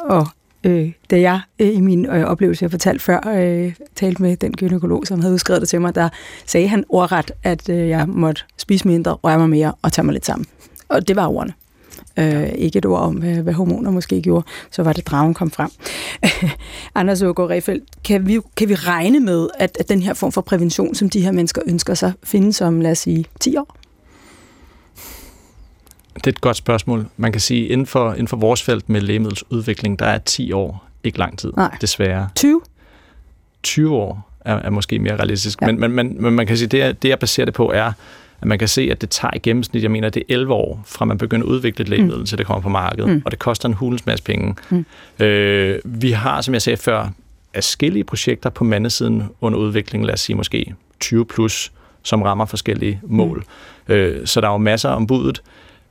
Og øh, da jeg øh, i min øh, oplevelse, jeg fortalte før, øh, talte med den gynekolog, som havde udskrevet det til mig, der sagde han ordret, at øh, jeg måtte spise mindre, røre mig mere og tage mig lidt sammen. Og det var ordene. Øh, ikke et ord om, hvad, hvad hormoner måske gjorde. Så var det, dragen kom frem. Anders Ågaard Refeldt, kan vi, kan vi regne med, at, at den her form for prævention, som de her mennesker ønsker sig, findes om, lad os sige, 10 år? Det er et godt spørgsmål. Man kan sige, inden for, inden for vores felt med lægemiddelsudvikling, der er 10 år ikke lang tid, Nej. desværre. 20? 20 år er, er måske mere realistisk. Ja. Men, men, men, men man kan sige, det, det jeg baserer det på, er, at man kan se, at det tager i gennemsnit, jeg mener, det er 11 år, fra man begynder at udvikle et lægemiddel, mm. til det kommer på markedet, mm. og det koster en hulens masse penge. Mm. Øh, vi har, som jeg sagde før, forskellige projekter på mandesiden under udvikling, lad os sige måske 20 plus, som rammer forskellige mål. Mm. Øh, så der er jo masser om budet.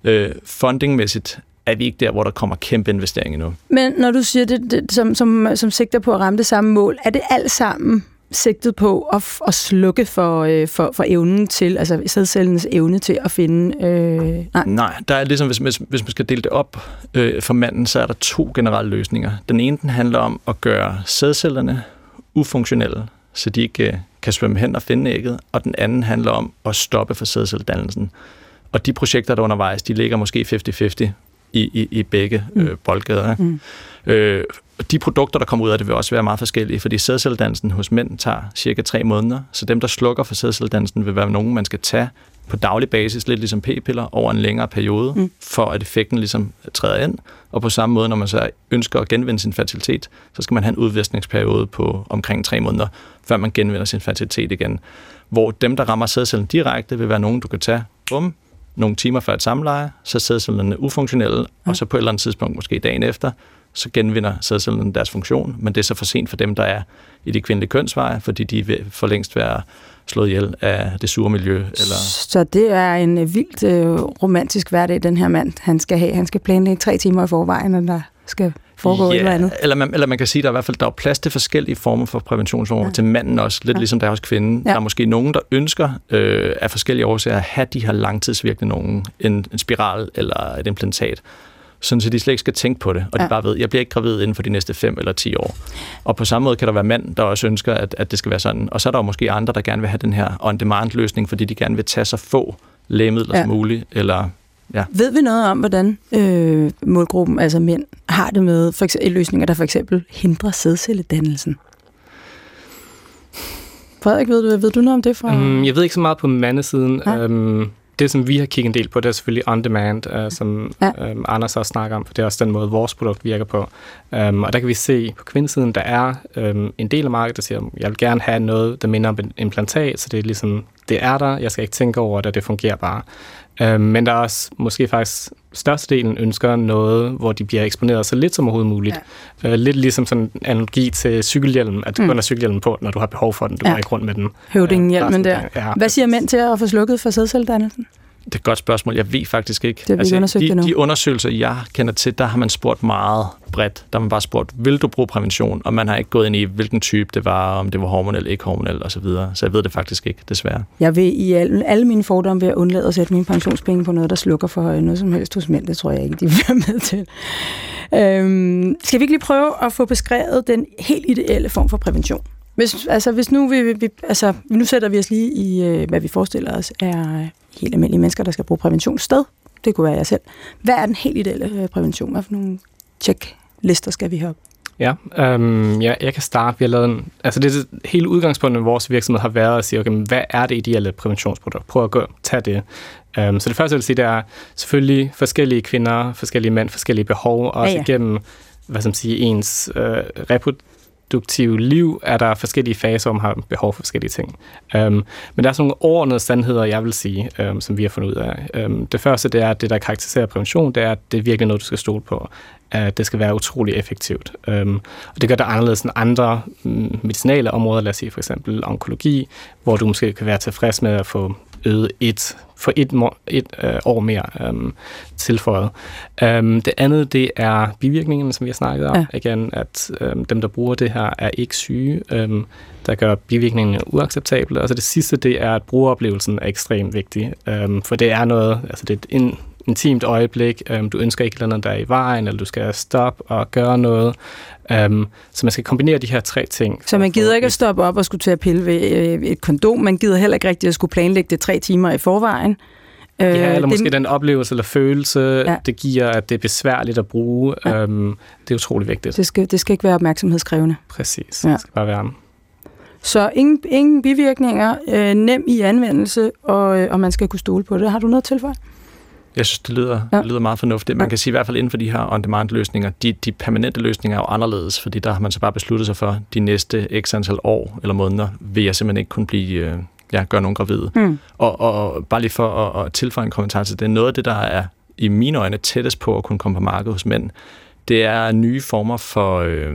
Øh, fundingmæssigt er vi ikke der, hvor der kommer kæmpe investeringer nu. Men når du siger det, det som, som, som sigter på at ramme det samme mål, er det alt sammen sigtet på at, at slukke for, øh, for, for evnen til, altså sædcellens evne til at finde... Øh, nej. nej, der er ligesom, hvis, hvis, hvis man skal dele det op øh, for manden, så er der to generelle løsninger. Den ene den handler om at gøre sædcellerne ufunktionelle, så de ikke øh, kan svømme hen og finde ægget, og den anden handler om at stoppe for sædcelledannelsen. Og de projekter, der undervejs, de ligger måske 50-50 i, i, i begge mm. øh, boldgader. Mm. Øh, de produkter, der kommer ud af det, vil også være meget forskellige, fordi sædcelledansen hos mænd tager cirka tre måneder, så dem, der slukker for sædcelledansen, vil være nogen, man skal tage på daglig basis, lidt ligesom p-piller, over en længere periode, mm. for at effekten ligesom træder ind. Og på samme måde, når man så ønsker at genvinde sin fertilitet, så skal man have en udviskningsperiode på omkring tre måneder, før man genvinder sin fertilitet igen. Hvor dem, der rammer sædcellen direkte, vil være nogen, du kan tage, bum, nogle timer før et samleje, så sædcellerne ufunktionelle, ja. og så på et eller andet tidspunkt, måske dagen efter, så genvinder sædcellerne deres funktion, men det er så for sent for dem, der er i de kvindelige kønsveje, fordi de vil for længst være slået ihjel af det sure miljø. Eller... Så det er en vildt øh, romantisk hverdag, den her mand han skal have. Han skal planlægge tre timer i forvejen, når der skal foregå ja, eller andet. Eller man, eller man kan sige, at der er i hvert fald der er plads til forskellige former for præventionsformer ja. til manden også, lidt ja. ligesom der er hos kvinden. Ja. Der er måske nogen, der ønsker øh, af forskellige årsager at have de her langtidsvirkende nogen, en, en spiral eller et implantat sådan så de slet ikke skal tænke på det, og ja. de bare ved, jeg bliver ikke gravid inden for de næste 5 eller 10 år. Og på samme måde kan der være mænd, der også ønsker, at, at det skal være sådan. Og så er der jo måske andre, der gerne vil have den her on-demand-løsning, fordi de gerne vil tage så få lægemidler ja. som muligt, eller Ja. Ved vi noget om, hvordan øh, målgruppen, altså mænd, har det med for eksempel, løsninger, der for eksempel hindrer sædcelledannelsen? Frederik, ved du, ved du noget om det fra? Um, jeg ved ikke så meget på mandesiden. Ja. Um, det, som vi har kigget en del på, det er selvfølgelig on-demand, uh, som ja. um, Anders også snakker om, for det er også den måde, vores produkt virker på. Um, og der kan vi se på kvindesiden, der er um, en del af markedet, der siger, jeg vil gerne have noget, der minder om en implantat, så det er ligesom, det er der, jeg skal ikke tænke over det, det fungerer bare. Um, men der er også måske faktisk størstedelen ønsker noget, hvor de bliver eksponeret så lidt som overhovedet muligt. Ja. Uh, lidt ligesom sådan en analogi til cykelhjelmen, at du mm. kun har cykelhjelmen på, når du har behov for den. Du ja. går ikke rundt med den. Høvdingenhjelmen uh, der. Ja. Hvad siger mænd til at få slukket for sædcelledannelsen? Det er et godt spørgsmål. Jeg ved faktisk ikke. Det har vi altså, undersøgt de, de undersøgelser, jeg kender til, der har man spurgt meget bredt. Der har man bare spurgt, vil du bruge prævention? Og man har ikke gået ind i, hvilken type det var, om det var hormonel, ikke hormonel osv. Så, så jeg ved det faktisk ikke, desværre. Jeg vil i alle, alle mine fordomme ved at undlade at sætte mine pensionspenge på noget, der slukker for noget som helst hos mænd. Det tror jeg ikke, de vil være med til. Øhm, skal vi ikke lige prøve at få beskrevet den helt ideelle form for prævention? Hvis, altså, hvis nu, vi, vi, altså, nu sætter vi os lige i, øh, hvad vi forestiller os er helt almindelige mennesker, der skal bruge prævention sted. Det kunne være jeg selv. Hvad er den helt ideelle øh, prævention? Hvad for nogle checklister skal vi have op? Ja, øhm, ja, jeg kan starte. Vi har lavet en, altså det er hele udgangspunktet med vores virksomhed har været at sige, okay, men hvad er det ideelle præventionsprodukt? Prøv at gå, tage det. Um, så det første, jeg vil sige, det er selvfølgelig forskellige kvinder, forskellige mænd, forskellige behov, også ja, ja. igennem hvad som siger, ens øh, reput reproduktive liv er der forskellige faser, hvor man har behov for forskellige ting. Um, men der er sådan nogle overordnede sandheder, jeg vil sige, um, som vi har fundet ud af. Um, det første, det er, at det, der karakteriserer prævention, det er, at det er virkelig noget, du skal stole på. At det skal være utrolig effektivt. Um, og det gør det anderledes end andre mm, medicinale områder, lad os sige for eksempel onkologi, hvor du måske kan være tilfreds med at få øget et, for et, et øh, år mere øhm, tilføjet. Øhm, det andet, det er bivirkningerne, som vi har snakket om. Ja. Igen, at øhm, dem, der bruger det her, er ikke syge, øhm, der gør bivirkningerne uacceptable. Og så det sidste, det er, at brugeroplevelsen er ekstremt vigtig. Øhm, for det er noget, altså det er en intimt øjeblik. Øhm, du ønsker ikke noget, der er i vejen, eller du skal stoppe og gøre noget. Um, så man skal kombinere de her tre ting. Så man gider ikke at stoppe op og skulle til at pille ved øh, et kondom. Man gider heller ikke rigtig at skulle planlægge det tre timer i forvejen. Ja, eller øh, måske det, den oplevelse eller følelse, ja. det giver, at det er besværligt at bruge. Ja. Um, det er utrolig vigtigt. Det skal, det skal ikke være opmærksomhedskrævende. Præcis, ja. det skal bare være. Så ingen, ingen bivirkninger, øh, nem i anvendelse, og, og man skal kunne stole på det. Har du noget til for? Jeg synes, det lyder, ja. det lyder meget fornuftigt. Man kan sige i hvert fald inden for de her on-demand-løsninger, de, de permanente løsninger er jo anderledes, fordi der har man så bare besluttet sig for, de næste x antal år eller måneder, vil jeg simpelthen ikke kunne blive, øh, ja, gøre nogen gravide. Mm. Og, og bare lige for at, at tilføje en kommentar til det, noget af det, der er i mine øjne tættest på at kunne komme på markedet hos mænd, det er nye former for øh,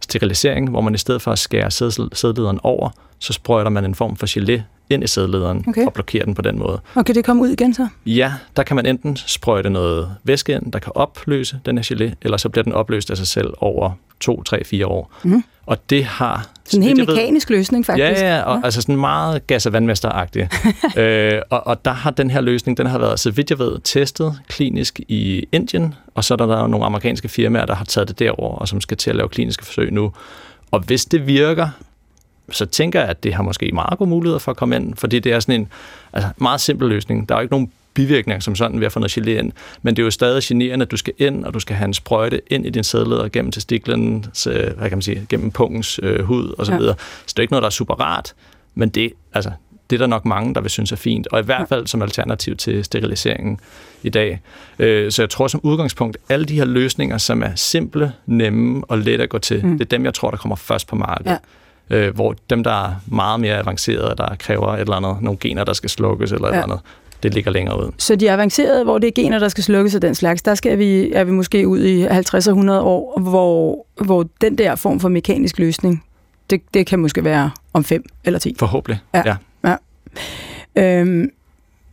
sterilisering, hvor man i stedet for at skære sædlederen over, så sprøjter man en form for gelé ind i sædlederen okay. og blokerer den på den måde. Og kan det komme ud igen så? Ja, der kan man enten sprøjte noget væske ind, der kan opløse den her gelé, eller så bliver den opløst af sig selv over 2, 3, 4 år. Mm. Og det har... Sådan en helt mekanisk ved, løsning, faktisk. Ja, ja, og ja. altså sådan meget gas- og vandmesteragtig. øh, og, og der har den her løsning, den har været, så vidt jeg ved, testet klinisk i Indien, og så er der, der nogle amerikanske firmaer, der har taget det derover og som skal til at lave kliniske forsøg nu. Og hvis det virker, så tænker jeg, at det har måske meget gode muligheder for at komme ind, fordi det er sådan en altså, meget simpel løsning. Der er jo ikke nogen bivirkninger som sådan ved at få noget gelé ind, men det er jo stadig generende, at du skal ind, og du skal have en sprøjte ind i din sædleder gennem testiklen, så, hvad kan man sige, gennem pungens øh, hud og så ja. videre. Så det er ikke noget, der er super rart, men det, altså, det er der nok mange, der vil synes er fint, og i hvert fald som alternativ til steriliseringen i dag. Øh, så jeg tror som udgangspunkt, alle de her løsninger, som er simple, nemme og lette at gå til, mm. det er dem, jeg tror, der kommer først på markedet. Ja øh, hvor dem, der er meget mere avancerede, der kræver et eller andet, nogle gener, der skal slukkes eller ja. et eller andet, det ligger længere ud. Så de avancerede, hvor det er gener, der skal slukkes af den slags, der skal vi, er vi måske ud i 50 og 100 år, hvor, hvor den der form for mekanisk løsning, det, det kan måske være om 5 eller 10. Forhåbentlig, ja. ja. ja. Øhm,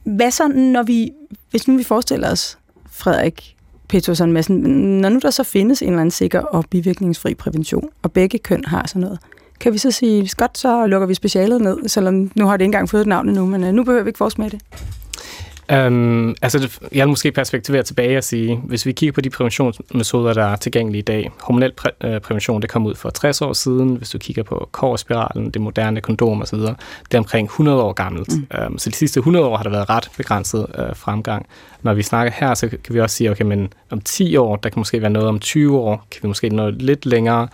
hvad så, når vi, hvis nu vi forestiller os, Frederik, Peterson Madsen, når nu der så findes en eller anden sikker og bivirkningsfri prævention, og begge køn har sådan noget, kan vi så sige, godt, så lukker vi specialet ned, selvom nu har det ikke engang fået et navn endnu, men øh, nu behøver vi ikke forske med det. Um, altså, jeg vil måske perspektivere tilbage og sige, hvis vi kigger på de præventionsmetoder, der er tilgængelige i dag, hormonel præ- øh, prævention, det kom ud for 60 år siden, hvis du kigger på kårspiralen, det moderne kondom osv., det er omkring 100 år gammelt. Mm. Um, så de sidste 100 år har der været ret begrænset uh, fremgang. Når vi snakker her, så kan vi også sige, okay, men om 10 år, der kan måske være noget om 20 år, kan vi måske nå lidt længere.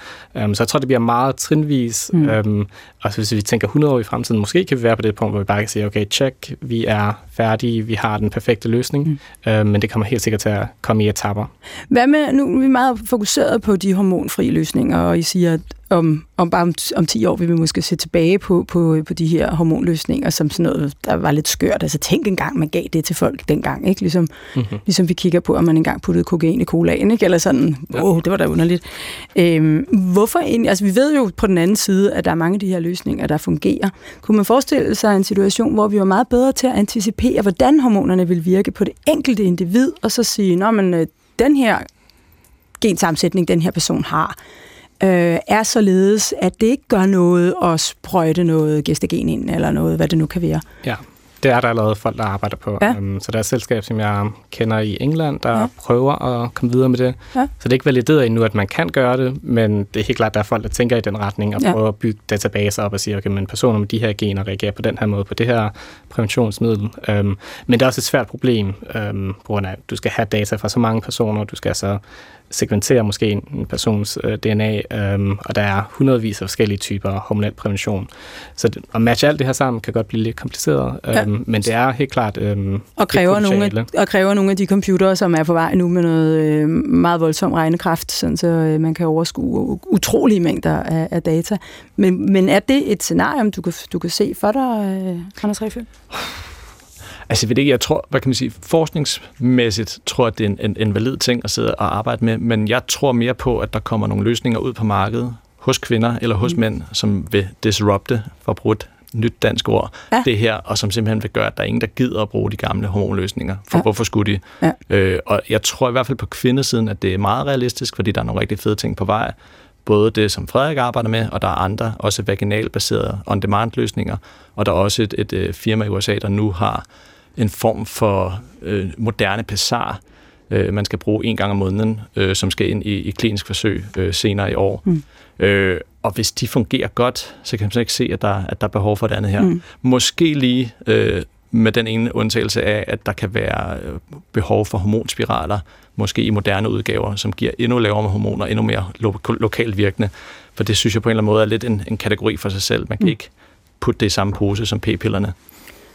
Um, så jeg tror, det bliver meget trinvis. Mm. Um, og hvis vi tænker 100 år i fremtiden, måske kan vi være på det punkt, hvor vi bare kan sige, okay, check, vi er færdige, vi har den perfekte løsning, mm. uh, men det kommer helt sikkert til at komme i etapper. Hvad med, nu er vi meget fokuseret på de hormonfri løsninger, og I siger, at om, om bare om, om 10 år vil vi måske se tilbage på, på, på de her hormonløsninger som sådan noget, der var lidt skørt. Altså tænk engang, man gav det til folk dengang, ikke? Ligesom, mm-hmm. ligesom vi kigger på, om man engang puttede kokain i colaen, ikke? Eller sådan, åh, oh, det var da underligt. Øhm, hvorfor egentlig? Altså vi ved jo på den anden side, at der er mange af de her løsninger, der fungerer. Kunne man forestille sig en situation, hvor vi var meget bedre til at anticipere, hvordan hormonerne vil virke på det enkelte individ, og så sige, nå, men øh, den her gensammensætning, den her person har, øh, er således, at det ikke gør noget at sprøjte noget gestagen ind, eller noget, hvad det nu kan være. Ja, det er der allerede folk, der arbejder på. Ja. Um, så der er et selskab, som jeg kender i England, der ja. prøver at komme videre med det. Ja. Så det er ikke valideret endnu, at man kan gøre det, men det er helt klart, at der er folk, der tænker i den retning og ja. prøver at bygge databaser op og sige, okay, men personer med de her gener reagerer på den her måde, på det her præventionsmiddel. Um, men det er også et svært problem, um, på grund af, at du skal have data fra så mange personer, du skal altså segmentere måske en persons øh, DNA, øhm, og der er hundredvis af forskellige typer hormonel prævention. Så at matche alt det her sammen kan godt blive lidt kompliceret, øhm, ja. men det er helt klart øhm, og kræver, nogle af, og kræver nogle af de computere, som er på vej nu med noget øh, meget voldsom regnekraft, sådan så øh, man kan overskue utrolige mængder af, af data. Men, men er det et scenarie, du kan, du kan se for dig, øh, Anders Refø? Altså, ved ikke, jeg tror, hvad kan man sige, forskningsmæssigt tror jeg, det er en, en, en valid ting at sidde og arbejde med, men jeg tror mere på, at der kommer nogle løsninger ud på markedet hos kvinder eller hos mm. mænd, som vil disrupte, for at bruge et nyt dansk ord, ja. det her, og som simpelthen vil gøre, at der er ingen, der gider at bruge de gamle hormonløsninger. For ja. hvorfor skulle de? Ja. Øh, og jeg tror i hvert fald på kvindesiden, at det er meget realistisk, fordi der er nogle rigtig fede ting på vej. Både det, som Frederik arbejder med, og der er andre, også vaginalbaserede on-demand-løsninger. Og der er også et, et, et firma i USA, der nu har en form for øh, moderne pessar, øh, man skal bruge en gang om måneden, øh, som skal ind i, i klinisk forsøg øh, senere i år. Mm. Øh, og hvis de fungerer godt, så kan man ikke se, at der, at der er behov for det andet her. Mm. Måske lige øh, med den ene undtagelse af, at der kan være øh, behov for hormonspiraler, måske i moderne udgaver, som giver endnu lavere hormoner, endnu mere lo- lokalt virkende. For det synes jeg på en eller anden måde er lidt en, en kategori for sig selv. Man kan mm. ikke putte det i samme pose som p-pillerne.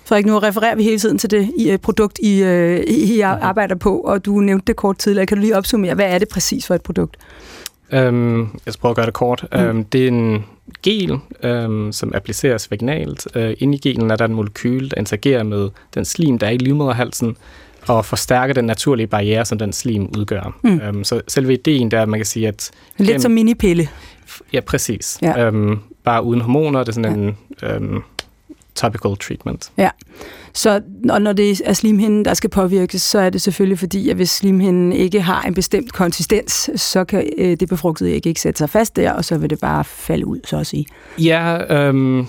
Frederik, nu refererer vi hele tiden til det i, uh, produkt, I, uh, I arbejder på, og du nævnte det kort tidligere. Kan du lige opsummere, hvad er det præcis for et produkt? Um, jeg skal prøve at gøre det kort. Mm. Um, det er en gel, um, som appliceres vaginalt. Uh, inde i gelen er der en molekyl, der interagerer med den slim, der er i livmoderhalsen, og forstærker den naturlige barriere, som den slim udgør. Mm. Um, så selve ideen der, man kan sige, at... Lidt gennem, som minipille. Ja, præcis. Ja. Um, bare uden hormoner, det er sådan ja. en... Um, topical treatment. Ja, så og når det er slimhinden, der skal påvirkes, så er det selvfølgelig fordi, at hvis slimhinden ikke har en bestemt konsistens, så kan øh, det befrugtede æg ikke sætte sig fast der, og så vil det bare falde ud, så at sige. Ja, øhm,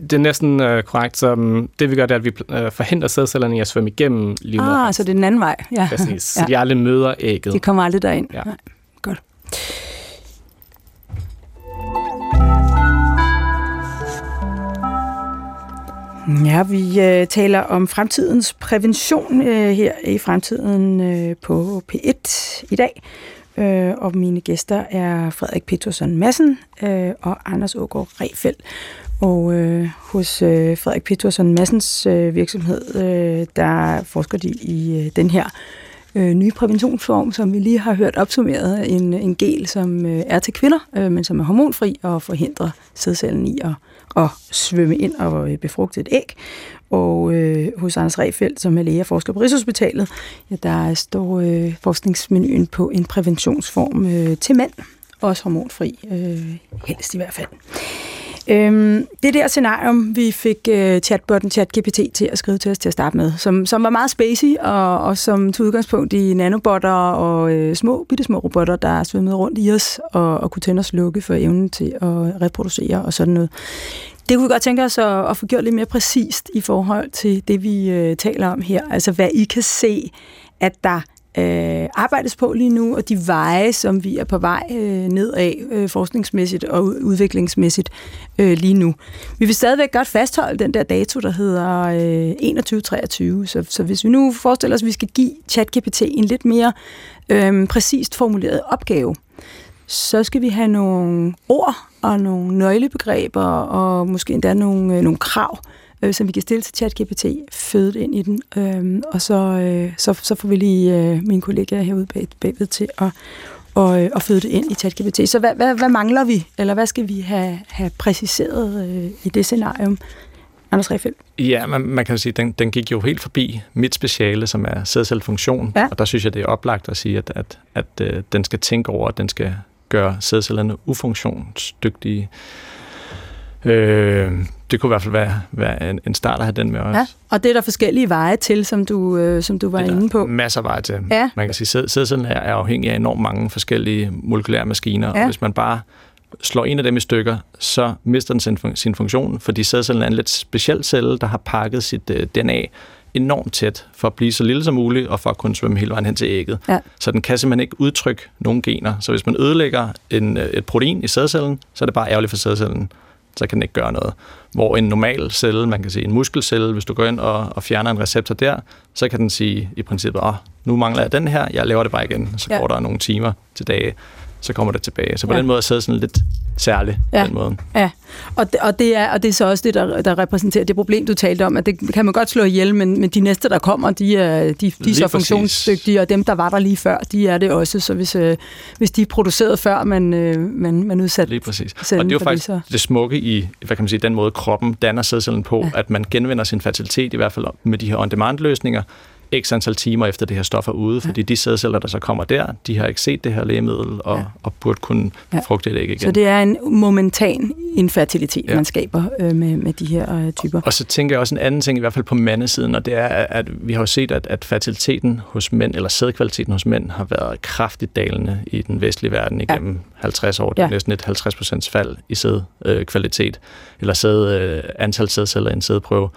det er næsten øh, korrekt. Så, um, det vi gør, det er, at vi øh, forhindrer sædcellerne i at svømme igennem livmoderen. Ah, så det er den anden vej. Ja. Præcis, så ja. de aldrig møder ægget. De kommer aldrig derind. Ja. Nej. Godt. Ja, vi øh, taler om fremtidens prævention øh, her i fremtiden øh, på P1 i dag. Øh, og mine gæster er Frederik Petersen Madsen øh, og Anders Ågaard Refeldt. Og øh, hos øh, Frederik Petersen Massens øh, virksomhed, øh, der forsker de i øh, den her øh, nye præventionsform, som vi lige har hørt opsummeret. En, en gel, som øh, er til kvinder, øh, men som er hormonfri og forhindrer sædcellen i at at svømme ind og befrugte et æg. Og øh, hos Anders Refeldt, som er læge og forsker på Rigshospitalet, ja, der står øh, forskningsmenuen på en præventionsform øh, til mænd. Også hormonfri, øh, helst i hvert fald. Øhm, det der scenarium, vi fik øh, chatbotten ChatGPT til at skrive til os til at starte med, som, som var meget spacey, og, og som tog udgangspunkt i nanobotter og øh, små, bitte små robotter, der svømmede rundt i os og, og kunne tænde og slukke for evnen til at reproducere og sådan noget. Det kunne vi godt tænke os at, at få gjort lidt mere præcist i forhold til det, vi øh, taler om her. Altså hvad I kan se, at der øh, arbejdes på lige nu, og de veje, som vi er på vej øh, ned af øh, forskningsmæssigt og udviklingsmæssigt øh, lige nu. Vi vil stadigvæk godt fastholde den der dato, der hedder øh, 2123. Så, så hvis vi nu forestiller os, at vi skal give ChatGPT en lidt mere øh, præcist formuleret opgave, så skal vi have nogle ord og nogle nøglebegreber og måske endda nogle, øh, nogle krav, øh, som vi kan stille til ChatGPT, fødet ind i den. Øh, og så, øh, så, så får vi lige øh, mine kollegaer herude bag, bagved til at, og, øh, og føde det ind i ChatGPT. Så hvad, hvad, hvad mangler vi, eller hvad skal vi have, have præciseret øh, i det scenarium? Anders Refeldt? Ja, man, man kan sige, den, den gik jo helt forbi mit speciale, som er sædcellefunktion. Ja. Og der synes jeg, det er oplagt at sige, at, at, at, at øh, den skal tænke over, at den skal gøre sædcellerne ufunktionsdygtige. Øh, det kunne i hvert fald være, være en, en start at have den med os. Ja, og det er der forskellige veje til, som du, øh, som du var inde på. masser af veje til. Ja. Man kan sige, at sædcellen er, er afhængig af enormt mange forskellige molekylære maskiner, ja. og hvis man bare slår en af dem i stykker, så mister den sin, sin funktion, fordi sædcellen er en lidt speciel celle, der har pakket sit øh, DNA enormt tæt for at blive så lille som muligt, og for at kunne svømme hele vejen hen til ægget. Ja. Så den kan simpelthen ikke udtrykke nogen gener. Så hvis man ødelægger en, øh, et protein i sædcellen, så er det bare ærgerligt for sædcellen. Så kan den ikke gøre noget. Hvor en normal celle, man kan sige en muskelcelle, hvis du går ind og, og fjerner en receptor der, så kan den sige i princippet, oh, nu mangler jeg den her, jeg laver det bare igen. Så ja. går der nogle timer til dage så kommer det tilbage. Så på ja. den måde er det sådan lidt særligt. Ja. Den måde. ja. Og, det, og, det er, og det er så også det, der, der repræsenterer det problem, du talte om, at det kan man godt slå ihjel, men, men de næste, der kommer, de er, de, de er så funktionsdygtige, og dem, der var der lige før, de er det også. Så hvis, øh, hvis de er produceret før, man, øh, man, man udsat Lige præcis. Og det er jo faktisk det, så... det smukke i, hvad kan man sige, den måde kroppen danner sædcellen på, ja. at man genvinder sin fertilitet, i hvert fald med de her on-demand-løsninger, x antal timer efter det her stof er ude, fordi ja. de sædceller, der så kommer der, de har ikke set det her lægemiddel og, ja. og burde kunne ja. frugte det æg igen. Så det er en momentan infertilitet, ja. man skaber øh, med, med de her øh, typer. Og så tænker jeg også en anden ting, i hvert fald på mandesiden, og det er, at vi har jo set, at, at fertiliteten hos mænd, eller sædkvaliteten hos mænd, har været kraftigt dalende i den vestlige verden igennem ja. 50 år. Det er ja. næsten et 50% fald i sædkvalitet, eller sæd, øh, antal sædceller i en sædprøve.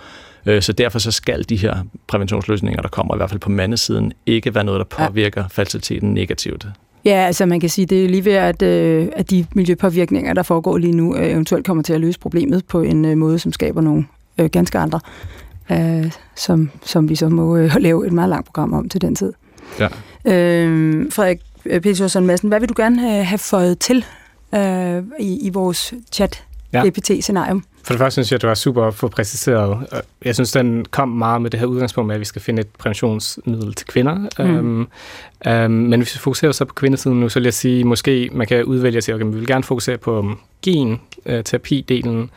Øh, så derfor så skal de her præventionsløsninger, der kommer i hvert fald på mandesiden, ikke være noget, der påvirker ja. fertiliteten negativt. Ja, altså man kan sige, det er lige ved, at, øh, at de miljøpåvirkninger, der foregår lige nu, øh, eventuelt kommer til at løse problemet på en måde, som skaber nogle ganske andre, som, som vi så må lave et meget langt program om til den tid. Ja. Øh, Frederik Petersen Madsen, hvad vil du gerne have, have fået til øh, i, i vores chat-GPT-scenarium? For det første synes jeg, at det var super at få præciseret. Jeg synes, den kom meget med det her udgangspunkt med, at vi skal finde et præventionsmiddel til kvinder. Mm. Um, um, men hvis vi fokuserer så på kvindesiden nu, så vil jeg sige, måske man kan udvælge at sige, okay, vi vil gerne fokusere på gen-terapi-delen,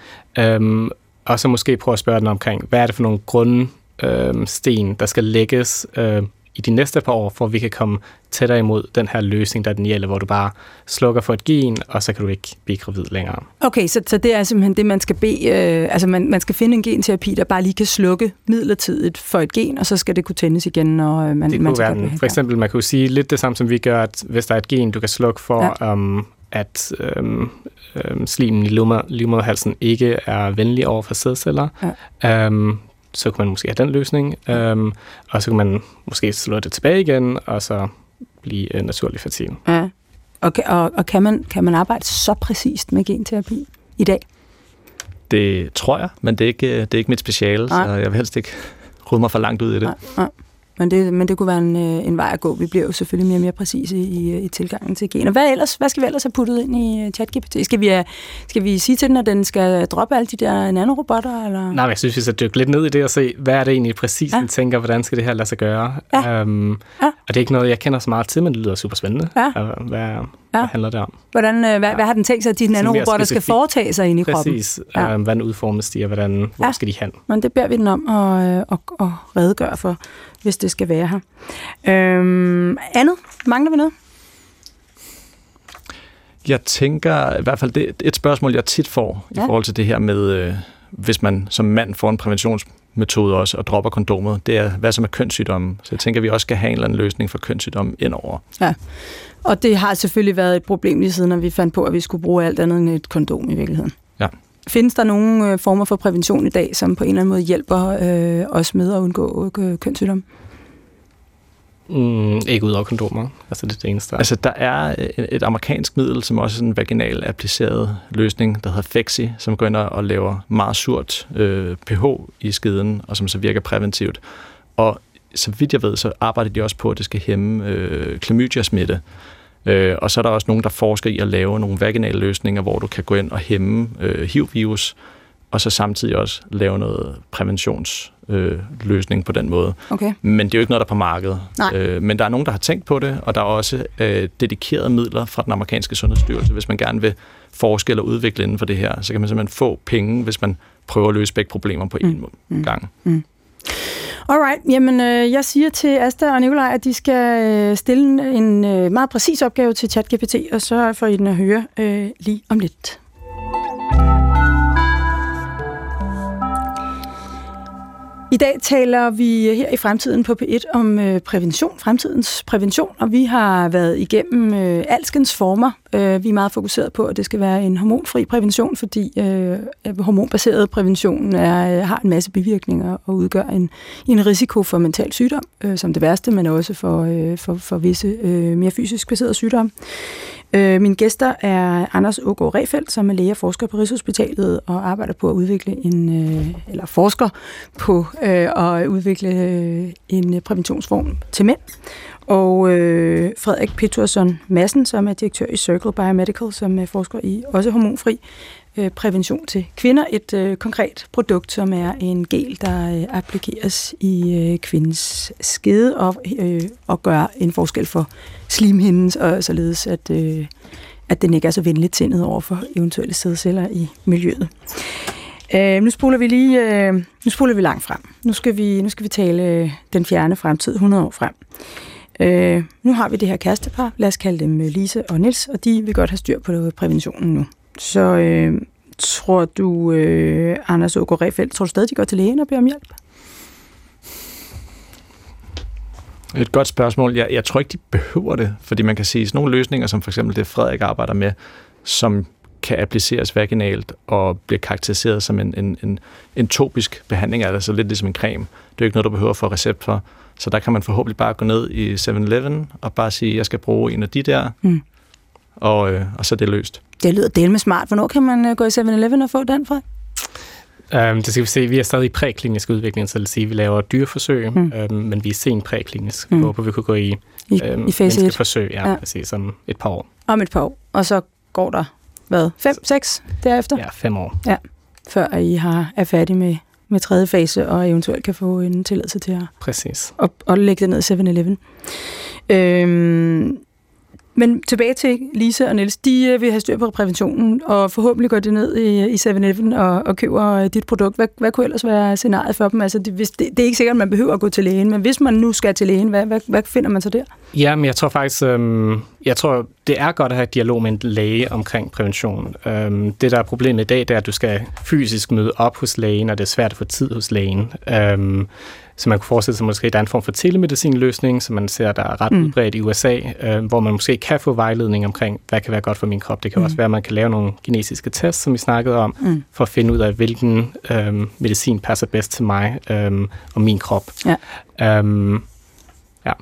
um, og så måske prøve at spørge den omkring, hvad er det for nogle grundsten, der skal lægges uh, i de næste par år, for at vi kan komme tættere imod den her løsning, der er den hjælper, hvor du bare slukker for et gen, og så kan du ikke blive gravid længere. Okay, så, så det er simpelthen det, man skal bede, øh, altså man, man skal finde en genterapi, der bare lige kan slukke midlertidigt for et gen, og så skal det kunne tændes igen, når øh, man, det man skal være, For eksempel, man kunne sige lidt det samme, som vi gør, at hvis der er et gen, du kan slukke for, ja. um, at um, um, slimen i livmoderhalsen ikke er venlig over for sædceller, ja. um, så kunne man måske have den løsning, øhm, og så kunne man måske slå det tilbage igen, og så blive øh, naturlig fertil. Ja. Og, og, og kan, man, kan man arbejde så præcist med genterapi i dag? Det tror jeg, men det er ikke, det er ikke mit speciale, Nej. så jeg vil helst ikke rydde mig for langt ud i det. Nej, nej. Men det, men det kunne være en, øh, en vej at gå. Vi bliver jo selvfølgelig mere og mere præcise i, i tilgangen til gener. Hvad, ellers, hvad skal vi ellers have puttet ind i øh, ChatGPT? Skal vi, skal vi sige til den, at den skal droppe alle de der nanorobotter? Eller? Nej, jeg synes, vi skal dykke lidt ned i det og se, hvad er det egentlig præcis, ja. den tænker, hvordan skal det her lade sig gøre? Ja. Um, ja. Og det er ikke noget, jeg kender så meget til, men det lyder super spændende. Ja. Hvad, ja. hvad handler det om? Hvordan, øh, hvad, ja. hvad har den tænkt sig, at de nanorobotter skal foretage sig ind i kroppen? Præcis. Ja. Um, hvordan udformes de, og hvordan, hvor ja. skal de hen? Men det beder vi den om at, at, at redegøre for hvis det skal være her. Øhm, andet? Mangler vi noget? Jeg tænker, i hvert fald det et spørgsmål, jeg tit får ja. i forhold til det her med, øh, hvis man som mand får en præventionsmetode også og dropper kondomet, det er, hvad som er kønssygdomme. Så jeg tænker, at vi også skal have en eller anden løsning for kønssygdomme indover. Ja, og det har selvfølgelig været et problem lige siden, at vi fandt på, at vi skulle bruge alt andet end et kondom i virkeligheden. Findes der nogle øh, former for prævention i dag, som på en eller anden måde hjælper øh, os med at undgå øh, kønssygdomme? Mm, ikke ud over kondomer. Altså det er det eneste. Altså der er et, et amerikansk middel, som også er en vaginal appliceret løsning, der hedder Fexi, som går ind og laver meget surt øh, pH i skeden, og som så virker præventivt. Og så vidt jeg ved, så arbejder de også på, at det skal hæmme øh, klamydia-smitte. Øh, og så er der også nogen, der forsker i at lave nogle vaginale løsninger, hvor du kan gå ind og hæmme øh, HIV-virus, og så samtidig også lave noget præventionsløsning øh, på den måde. Okay. Men det er jo ikke noget, der er på markedet. Øh, men der er nogen, der har tænkt på det, og der er også øh, dedikerede midler fra den amerikanske sundhedsstyrelse. Hvis man gerne vil forske eller udvikle inden for det her, så kan man simpelthen få penge, hvis man prøver at løse begge problemer på én mm. mm. gang. Mm. Alright, jamen øh, jeg siger til Asta og Nikolaj, at de skal øh, stille en øh, meget præcis opgave til ChatGPT, og så får I den at høre øh, lige om lidt. I dag taler vi her i fremtiden på P1 om øh, prævention, fremtidens prævention, og vi har været igennem øh, alskens former. Øh, vi er meget fokuseret på, at det skal være en hormonfri prævention, fordi øh, hormonbaseret prævention er, øh, har en masse bivirkninger og udgør en, en risiko for mental sygdom, øh, som det værste, men også for, øh, for, for visse øh, mere fysisk baserede sygdomme. Øh, mine gæster er Anders Ågaard Refeldt, som er læge og forsker på Rigshospitalet og arbejder på at udvikle en, øh, eller forsker på øh, at udvikle øh, en præventionsform til mænd. Og øh, Frederik Peterson Madsen, som er direktør i Circle Biomedical, som er forsker i også hormonfri øh, prævention til kvinder. Et øh, konkret produkt, som er en gel, der øh, applikeres i øh, kvindens skede og, øh, og gør en forskel for slimhinden, og således at, øh, at den ikke er så venligt tændet over for eventuelle sædceller i miljøet. Øh, nu spoler vi lige øh, nu spoler vi langt frem. Nu skal vi, nu skal vi tale øh, den fjerne fremtid, 100 år frem. Øh, nu har vi det her kærestepar, lad os kalde dem øh, Lise og Nils, og de vil godt have styr på øh, præventionen nu. Så øh, tror du, øh, Anders Ågaard Refeldt, tror du stadig, de går til lægen og beder om hjælp? Et godt spørgsmål. Jeg, jeg tror ikke, de behøver det, fordi man kan sige, sådan nogle løsninger, som for eksempel det Frederik arbejder med, som kan appliceres vaginalt og bliver karakteriseret som en, en, en, en topisk behandling af det, så lidt ligesom en creme. Det er jo ikke noget, du behøver få recept for. Så der kan man forhåbentlig bare gå ned i 7-Eleven og bare sige, jeg skal bruge en af de der, mm. Og, øh, og så er det løst. Det lyder del med smart. Hvornår kan man øh, gå i 7-Eleven og få den fra? Um, det skal vi se. Vi er stadig i præklinisk udvikling, så det vil sige, at vi laver dyreforsøg, mm. um, men vi er sen præklinisk. Mm. Håber, vi kunne gå i, I, um, i fase 1. forsøg, ja, ja. Præcis, om et par år. Om et par år. Og så går der, hvad, fem, seks derefter? Ja, fem år. Ja, før I har, er færdige med, med tredje fase, og eventuelt kan få en tilladelse til at, Præcis. at, at lægge det ned i 7-Eleven. Øhm, men tilbage til Lise og Niels. De øh, vil have styr på præventionen, og forhåbentlig går det ned i, i 7-Eleven og, og køber øh, dit produkt. Hvad, hvad kunne ellers være scenariet for dem? Altså, det, hvis, det, det er ikke sikkert, at man behøver at gå til lægen, men hvis man nu skal til lægen, hvad, hvad, hvad finder man så der? Ja, men jeg tror faktisk, øhm, jeg tror, det er godt at have dialog med en læge omkring prævention. Øhm, det, der er problemet i dag, det er, at du skal fysisk møde op hos lægen, og det er svært at få tid hos lægen. Øhm, så man kunne forestille sig måske, at der er en form for telemedicinløsning, som man ser, der er ret mm. udbredt i USA, øh, hvor man måske kan få vejledning omkring, hvad kan være godt for min krop. Det kan mm. også være, at man kan lave nogle genetiske tests, som vi snakkede om, mm. for at finde ud af, hvilken øh, medicin passer bedst til mig øh, og min krop. Ja. Øhm, ja.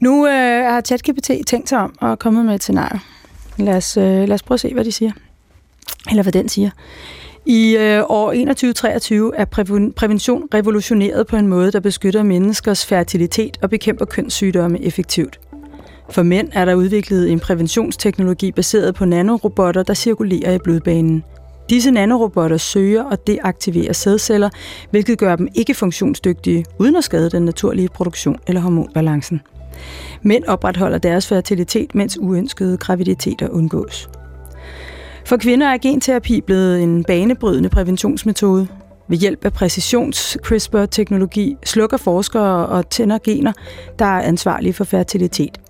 Nu øh, har ChatGPT tænkt sig om og kommet med et scenarie. Lad os, øh, lad os prøve at se, hvad de siger. Eller hvad den siger. I øh, år 2123 er prævention revolutioneret på en måde, der beskytter menneskers fertilitet og bekæmper kønssygdomme effektivt. For mænd er der udviklet en præventionsteknologi baseret på nanorobotter, der cirkulerer i blodbanen. Disse nanorobotter søger og deaktiverer sædceller, hvilket gør dem ikke funktionsdygtige, uden at skade den naturlige produktion eller hormonbalancen. Mænd opretholder deres fertilitet, mens uønskede graviditeter undgås. For kvinder er genterapi blevet en banebrydende præventionsmetode. Ved hjælp af præcisions-CRISPR-teknologi slukker forskere og tænder gener, der er ansvarlige for fertilitet.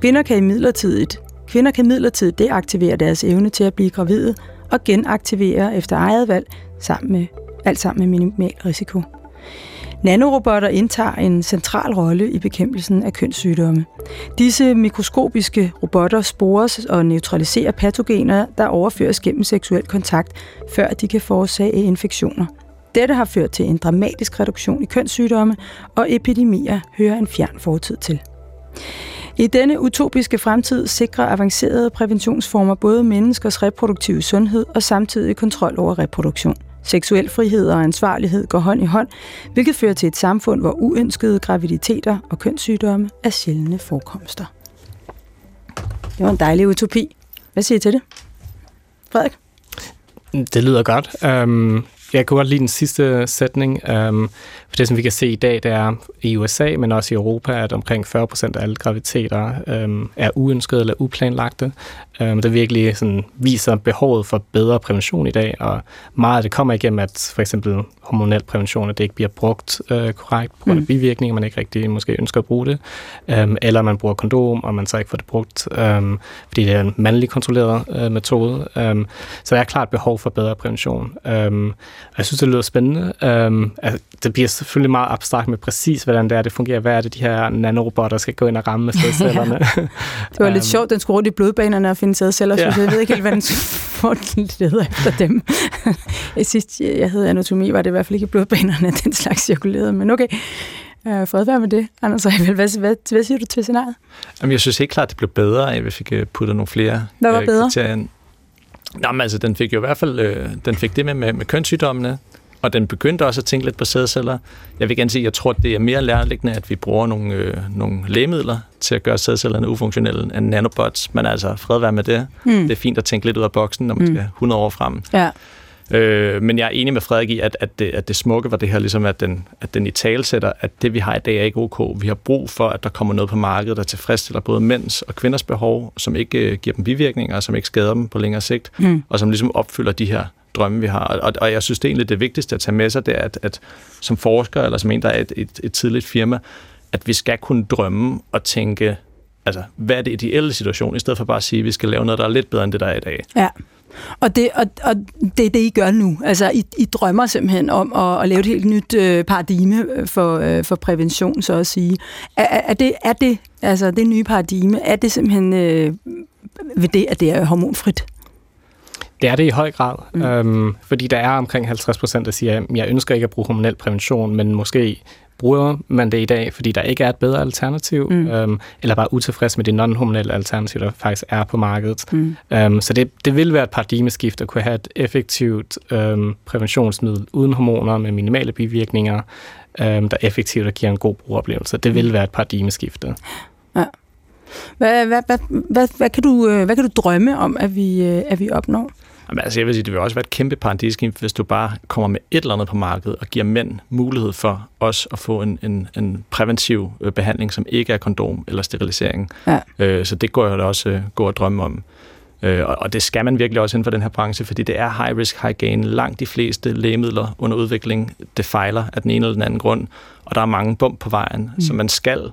Kvinder kan midlertidigt Kvinder kan midlertidigt deaktivere deres evne til at blive gravide og genaktivere efter eget valg, sammen med, alt sammen med minimal risiko. Nanorobotter indtager en central rolle i bekæmpelsen af kønssygdomme. Disse mikroskopiske robotter spores og neutraliserer patogener, der overføres gennem seksuel kontakt, før de kan forårsage infektioner. Dette har ført til en dramatisk reduktion i kønssygdomme, og epidemier hører en fjern fortid til. I denne utopiske fremtid sikrer avancerede præventionsformer både menneskers reproduktive sundhed og samtidig kontrol over reproduktion. Seksuel frihed og ansvarlighed går hånd i hånd, hvilket fører til et samfund, hvor uønskede graviditeter og kønssygdomme er sjældne forekomster. Det var en dejlig utopi. Hvad siger I til det? Frederik? Det lyder godt. Um, jeg kunne godt lide den sidste sætning. Um, for det, som vi kan se i dag, det er i USA, men også i Europa, at omkring 40 procent af alle graviditeter um, er uønskede eller uplanlagte. Um, det virkelig sådan, viser behovet for bedre prævention i dag, og meget af det kommer igennem, at for eksempel hormonel prævention, at det ikke bliver brugt uh, korrekt på grund af mm. bivirkninger, man ikke rigtig måske ønsker at bruge det, um, eller man bruger kondom, og man så ikke får det brugt, um, fordi det er en mandlig kontrolleret uh, metode. Um, så der er klart behov for bedre prævention. Um, jeg synes, det lyder spændende. Um, altså, det bliver selvfølgelig meget abstrakt med præcis, hvordan det er, det fungerer. Hvad er det, de her nanorobotter skal gå ind og ramme med sædcellerne? Det var lidt um, sjovt, den skulle rundt i blodbanerne og finde sædceller, ja. så jeg ved ikke helt, hvad den leder efter dem. Sidst jeg havde anatomi, var det i hvert fald ikke i blodbanerne, den slags cirkulerede, men okay. Uh, fred være med det. Anders hvad, hvad, hvad, hvad siger du til scenariet? Jamen, jeg synes helt klart, det blev bedre, at vi fik øh, puttet nogle flere hvad var øh, bedre? kriterier men altså, den fik jo i hvert fald øh, den fik det med, med, med kønssygdommene, og den begyndte også at tænke lidt på sædceller. Jeg vil gerne sige, at jeg tror, at det er mere lærliggende, at vi bruger nogle, øh, nogle lægemidler til at gøre sædcellerne ufunktionelle end nanobots. Men altså, fred være med det. Mm. Det er fint at tænke lidt ud af boksen, når man mm. skal 100 år frem. Ja. Øh, men jeg er enig med Frederik i, at, at, det, at det smukke var det her, ligesom at den, at den i talsætter, at det vi har i dag er ikke ok. Vi har brug for, at der kommer noget på markedet, der tilfredsstiller både mænds og kvinders behov, som ikke uh, giver dem bivirkninger, som ikke skader dem på længere sigt, mm. og som ligesom opfylder de her drømme, vi har. Og, og jeg synes det er egentlig det vigtigste at tage med sig, det er, at, at som forsker, eller som en, der er et, et, et tidligt firma, at vi skal kunne drømme og tænke, altså, hvad er det ideelle situation, i stedet for bare at sige, at vi skal lave noget, der er lidt bedre end det, der er i dag. Ja. Og det, og, og det er det, I gør nu. Altså, I, I drømmer simpelthen om at, at lave et helt nyt øh, paradigme for, øh, for prævention, så at sige. Er, er, det, er det, altså det nye paradigme, er det simpelthen øh, ved det, at det er hormonfrit? Det er det i høj grad, mm. øhm, fordi der er omkring 50 procent, der siger, at jeg ønsker ikke at bruge hormonel prævention, men måske bruger man det i dag, fordi der ikke er et bedre alternativ, mm. øhm, eller bare utilfreds med det non-hormonelle alternativ, der faktisk er på markedet. Mm. Øhm, så det, det vil være et paradigmeskift at kunne have et effektivt øhm, præventionsmiddel uden hormoner med minimale bivirkninger, øhm, der effektivt og giver en god brugeroplevelse. Det vil mm. være et paradigmeskifte. Ja. Hvad, hvad, hvad, hvad, hvad, kan du, øh, hvad kan du drømme om, at vi, øh, at vi opnår? Jamen, altså, jeg vil sige, det vil også være et kæmpe paradigmeskift, hvis du bare kommer med et eller andet på markedet og giver mænd mulighed for os at få en, en, en præventiv øh, behandling, som ikke er kondom eller sterilisering. Ja. Øh, så det går jeg da også øh, gå og drømme om. Øh, og, og det skal man virkelig også inden for den her branche, fordi det er high risk, high gain. Langt de fleste lægemidler under udvikling, det fejler af den ene eller den anden grund, og der er mange bump på vejen, mm. så man skal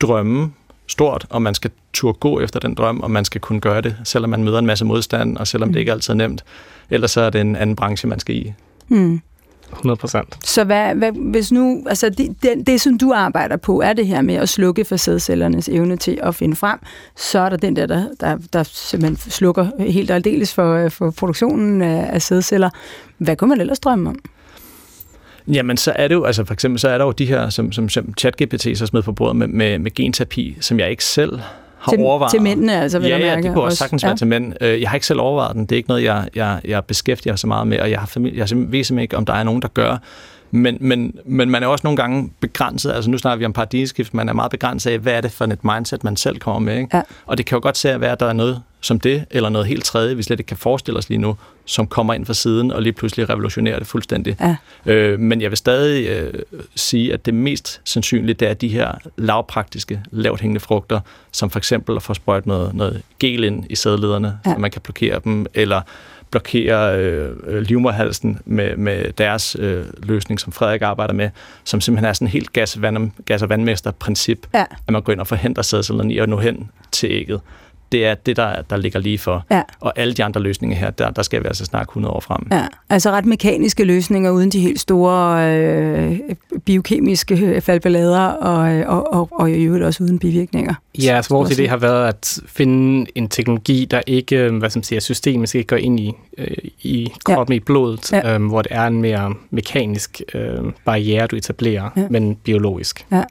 drømme stort, og man skal turde gå efter den drøm, og man skal kunne gøre det, selvom man møder en masse modstand, og selvom mm. det ikke altid er nemt. Ellers så er det en anden branche, man skal i. Mm. 100 procent. Så hvad, hvad, hvis nu, altså det, det, det, som du arbejder på, er det her med at slukke for sædcellernes evne til at finde frem, så er der den der, der, der, der simpelthen slukker helt og aldeles for, for produktionen af, af sædceller. Hvad kunne man ellers drømme om? Jamen, så er det jo, altså for eksempel, så er der jo de her, som, som, som ChatGPT så smed på bordet med, med, med genterapi, som jeg ikke selv har til, overvejet. Til mændene, altså, vil ja, jeg mærke. Ja, det kunne også sagtens ja. være til mænd. Øh, jeg har ikke selv overvejet den. Det er ikke noget, jeg, jeg, jeg beskæftiger så meget med, og jeg, har familie, jeg ved simpelthen ikke, om der er nogen, der gør. Men, men, men man er også nogle gange begrænset, altså nu snakker vi om paradigmeskift, man er meget begrænset af, hvad er det for et mindset, man selv kommer med. Ikke? Ja. Og det kan jo godt se at være, at der er noget som det, eller noget helt tredje, vi slet ikke kan forestille os lige nu, som kommer ind fra siden og lige pludselig revolutionerer det fuldstændig. Ja. Øh, men jeg vil stadig øh, sige, at det mest sandsynlige, det er de her lavpraktiske, lavt hængende frugter, som for eksempel at få sprøjt noget, noget gel ind i sædlederne, ja. så man kan blokere dem, eller blokere øh, livmorhalsen med, med deres øh, løsning, som Frederik arbejder med, som simpelthen er sådan en helt gas, vand, gas- og vandmester-princip, ja. at man går ind og forhindrer sædcellerne i at nå hen til ægget det er det, der, der ligger lige for. Ja. Og alle de andre løsninger her, der, der skal vi altså snakke 100 år frem. Ja, altså ret mekaniske løsninger uden de helt store øh, biokemiske faldballader og, og, og, og i øvrigt også uden bivirkninger. Ja, altså vores idé har været at finde en teknologi, der ikke, øh, hvad som siger, systemisk ikke går ind i, øh, i kroppen, ja. i blodet, ja. øh, hvor det er en mere mekanisk øh, barriere, du etablerer, ja. men biologisk. Ja.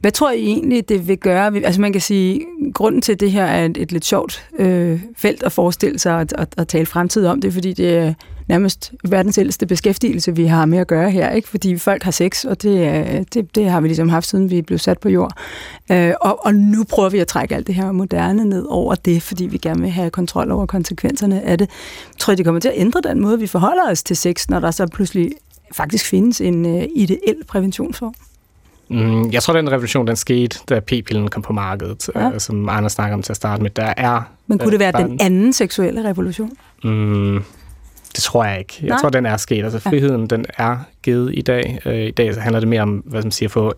Hvad tror I egentlig, det vil gøre? Altså man kan sige, grunden til det her er et, et lidt sjovt øh, felt at forestille sig at, at, at tale fremtid om det, fordi det er nærmest verdens ældste beskæftigelse, vi har med at gøre her, ikke? fordi folk har sex, og det, det, det har vi ligesom haft, siden vi blev sat på jord. Øh, og, og nu prøver vi at trække alt det her moderne ned over det, fordi vi gerne vil have kontrol over konsekvenserne af det. Jeg tror, det kommer til at ændre den måde, vi forholder os til sex, når der så pludselig faktisk findes en øh, ideel præventionsform. Mm, jeg tror, den revolution, den skete, da p-pillen kom på markedet, ja. øh, som Anders snakker om til at starte med. Der er... Men kunne det være den anden seksuelle revolution? Mm, det tror jeg ikke. Jeg Nej. tror, den er sket. Altså, friheden, ja. den er givet i dag. Øh, I dag så handler det mere om, hvad man siger, at få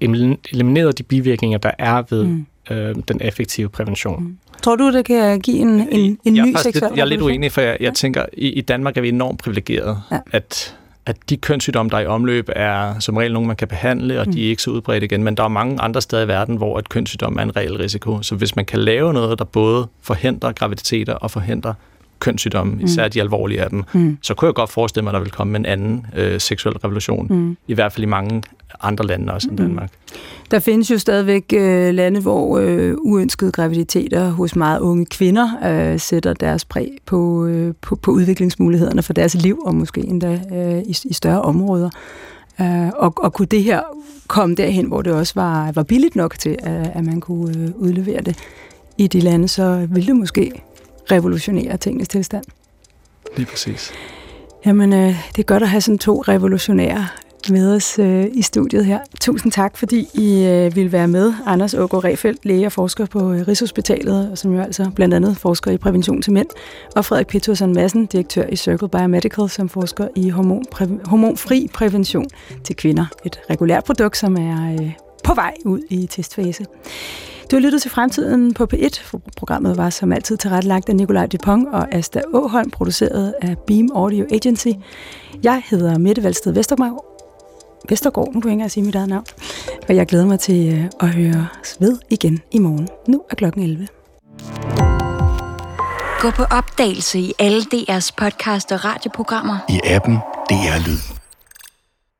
elimineret de bivirkninger, der er ved mm. øh, den effektive prævention. Mm. Tror du, det kan give en, en, en jeg ny seksuel Jeg er lidt uenig, for jeg, jeg tænker, i, i Danmark er vi enormt privilegeret, ja. at at de kønssygdomme, der er i omløb, er som regel nogle, man kan behandle, og mm. de er ikke så udbredt igen. Men der er mange andre steder i verden, hvor et kønssygdom er en reel risiko. Så hvis man kan lave noget, der både forhindrer graviditeter og forhindrer kønssygdomme, mm. især de alvorlige af dem, mm. så kunne jeg godt forestille mig, at der vil komme en anden øh, seksuel revolution. Mm. I hvert fald i mange andre lande også end mm. Danmark. Der findes jo stadigvæk øh, lande, hvor øh, uønskede graviditeter hos meget unge kvinder øh, sætter deres præg på, øh, på, på udviklingsmulighederne for deres liv, og måske endda øh, i, i større områder. Øh, og, og kunne det her komme derhen, hvor det også var, var billigt nok til, at, at man kunne øh, udlevere det i de lande, så ville det måske revolutionere tingens tilstand. Lige præcis. Jamen, øh, det er godt at have sådan to revolutionære med os øh, i studiet her. Tusind tak, fordi I øh, ville være med. Anders Ågaard Refeldt, læge og forsker på øh, Rigshospitalet, som jo altså blandt andet forsker i prævention til mænd, og Frederik Petersen Madsen, direktør i Circle Biomedical, som forsker i hormon, præ- hormonfri prævention til kvinder. Et regulært produkt, som er øh, på vej ud i testfase. Du har lyttet til Fremtiden på P1. Programmet var som altid tilrettelagt af Nikolaj Dupont og Asta Åholm, produceret af Beam Audio Agency. Jeg hedder Mette Valsted Vestergaard. Vestergaard, nu kan jeg ikke engang sige mit eget navn. Og jeg glæder mig til øh, at høre ved igen i morgen. Nu er klokken 11. Gå på opdagelse i alle DR's podcast og radioprogrammer. I appen DR Lyd.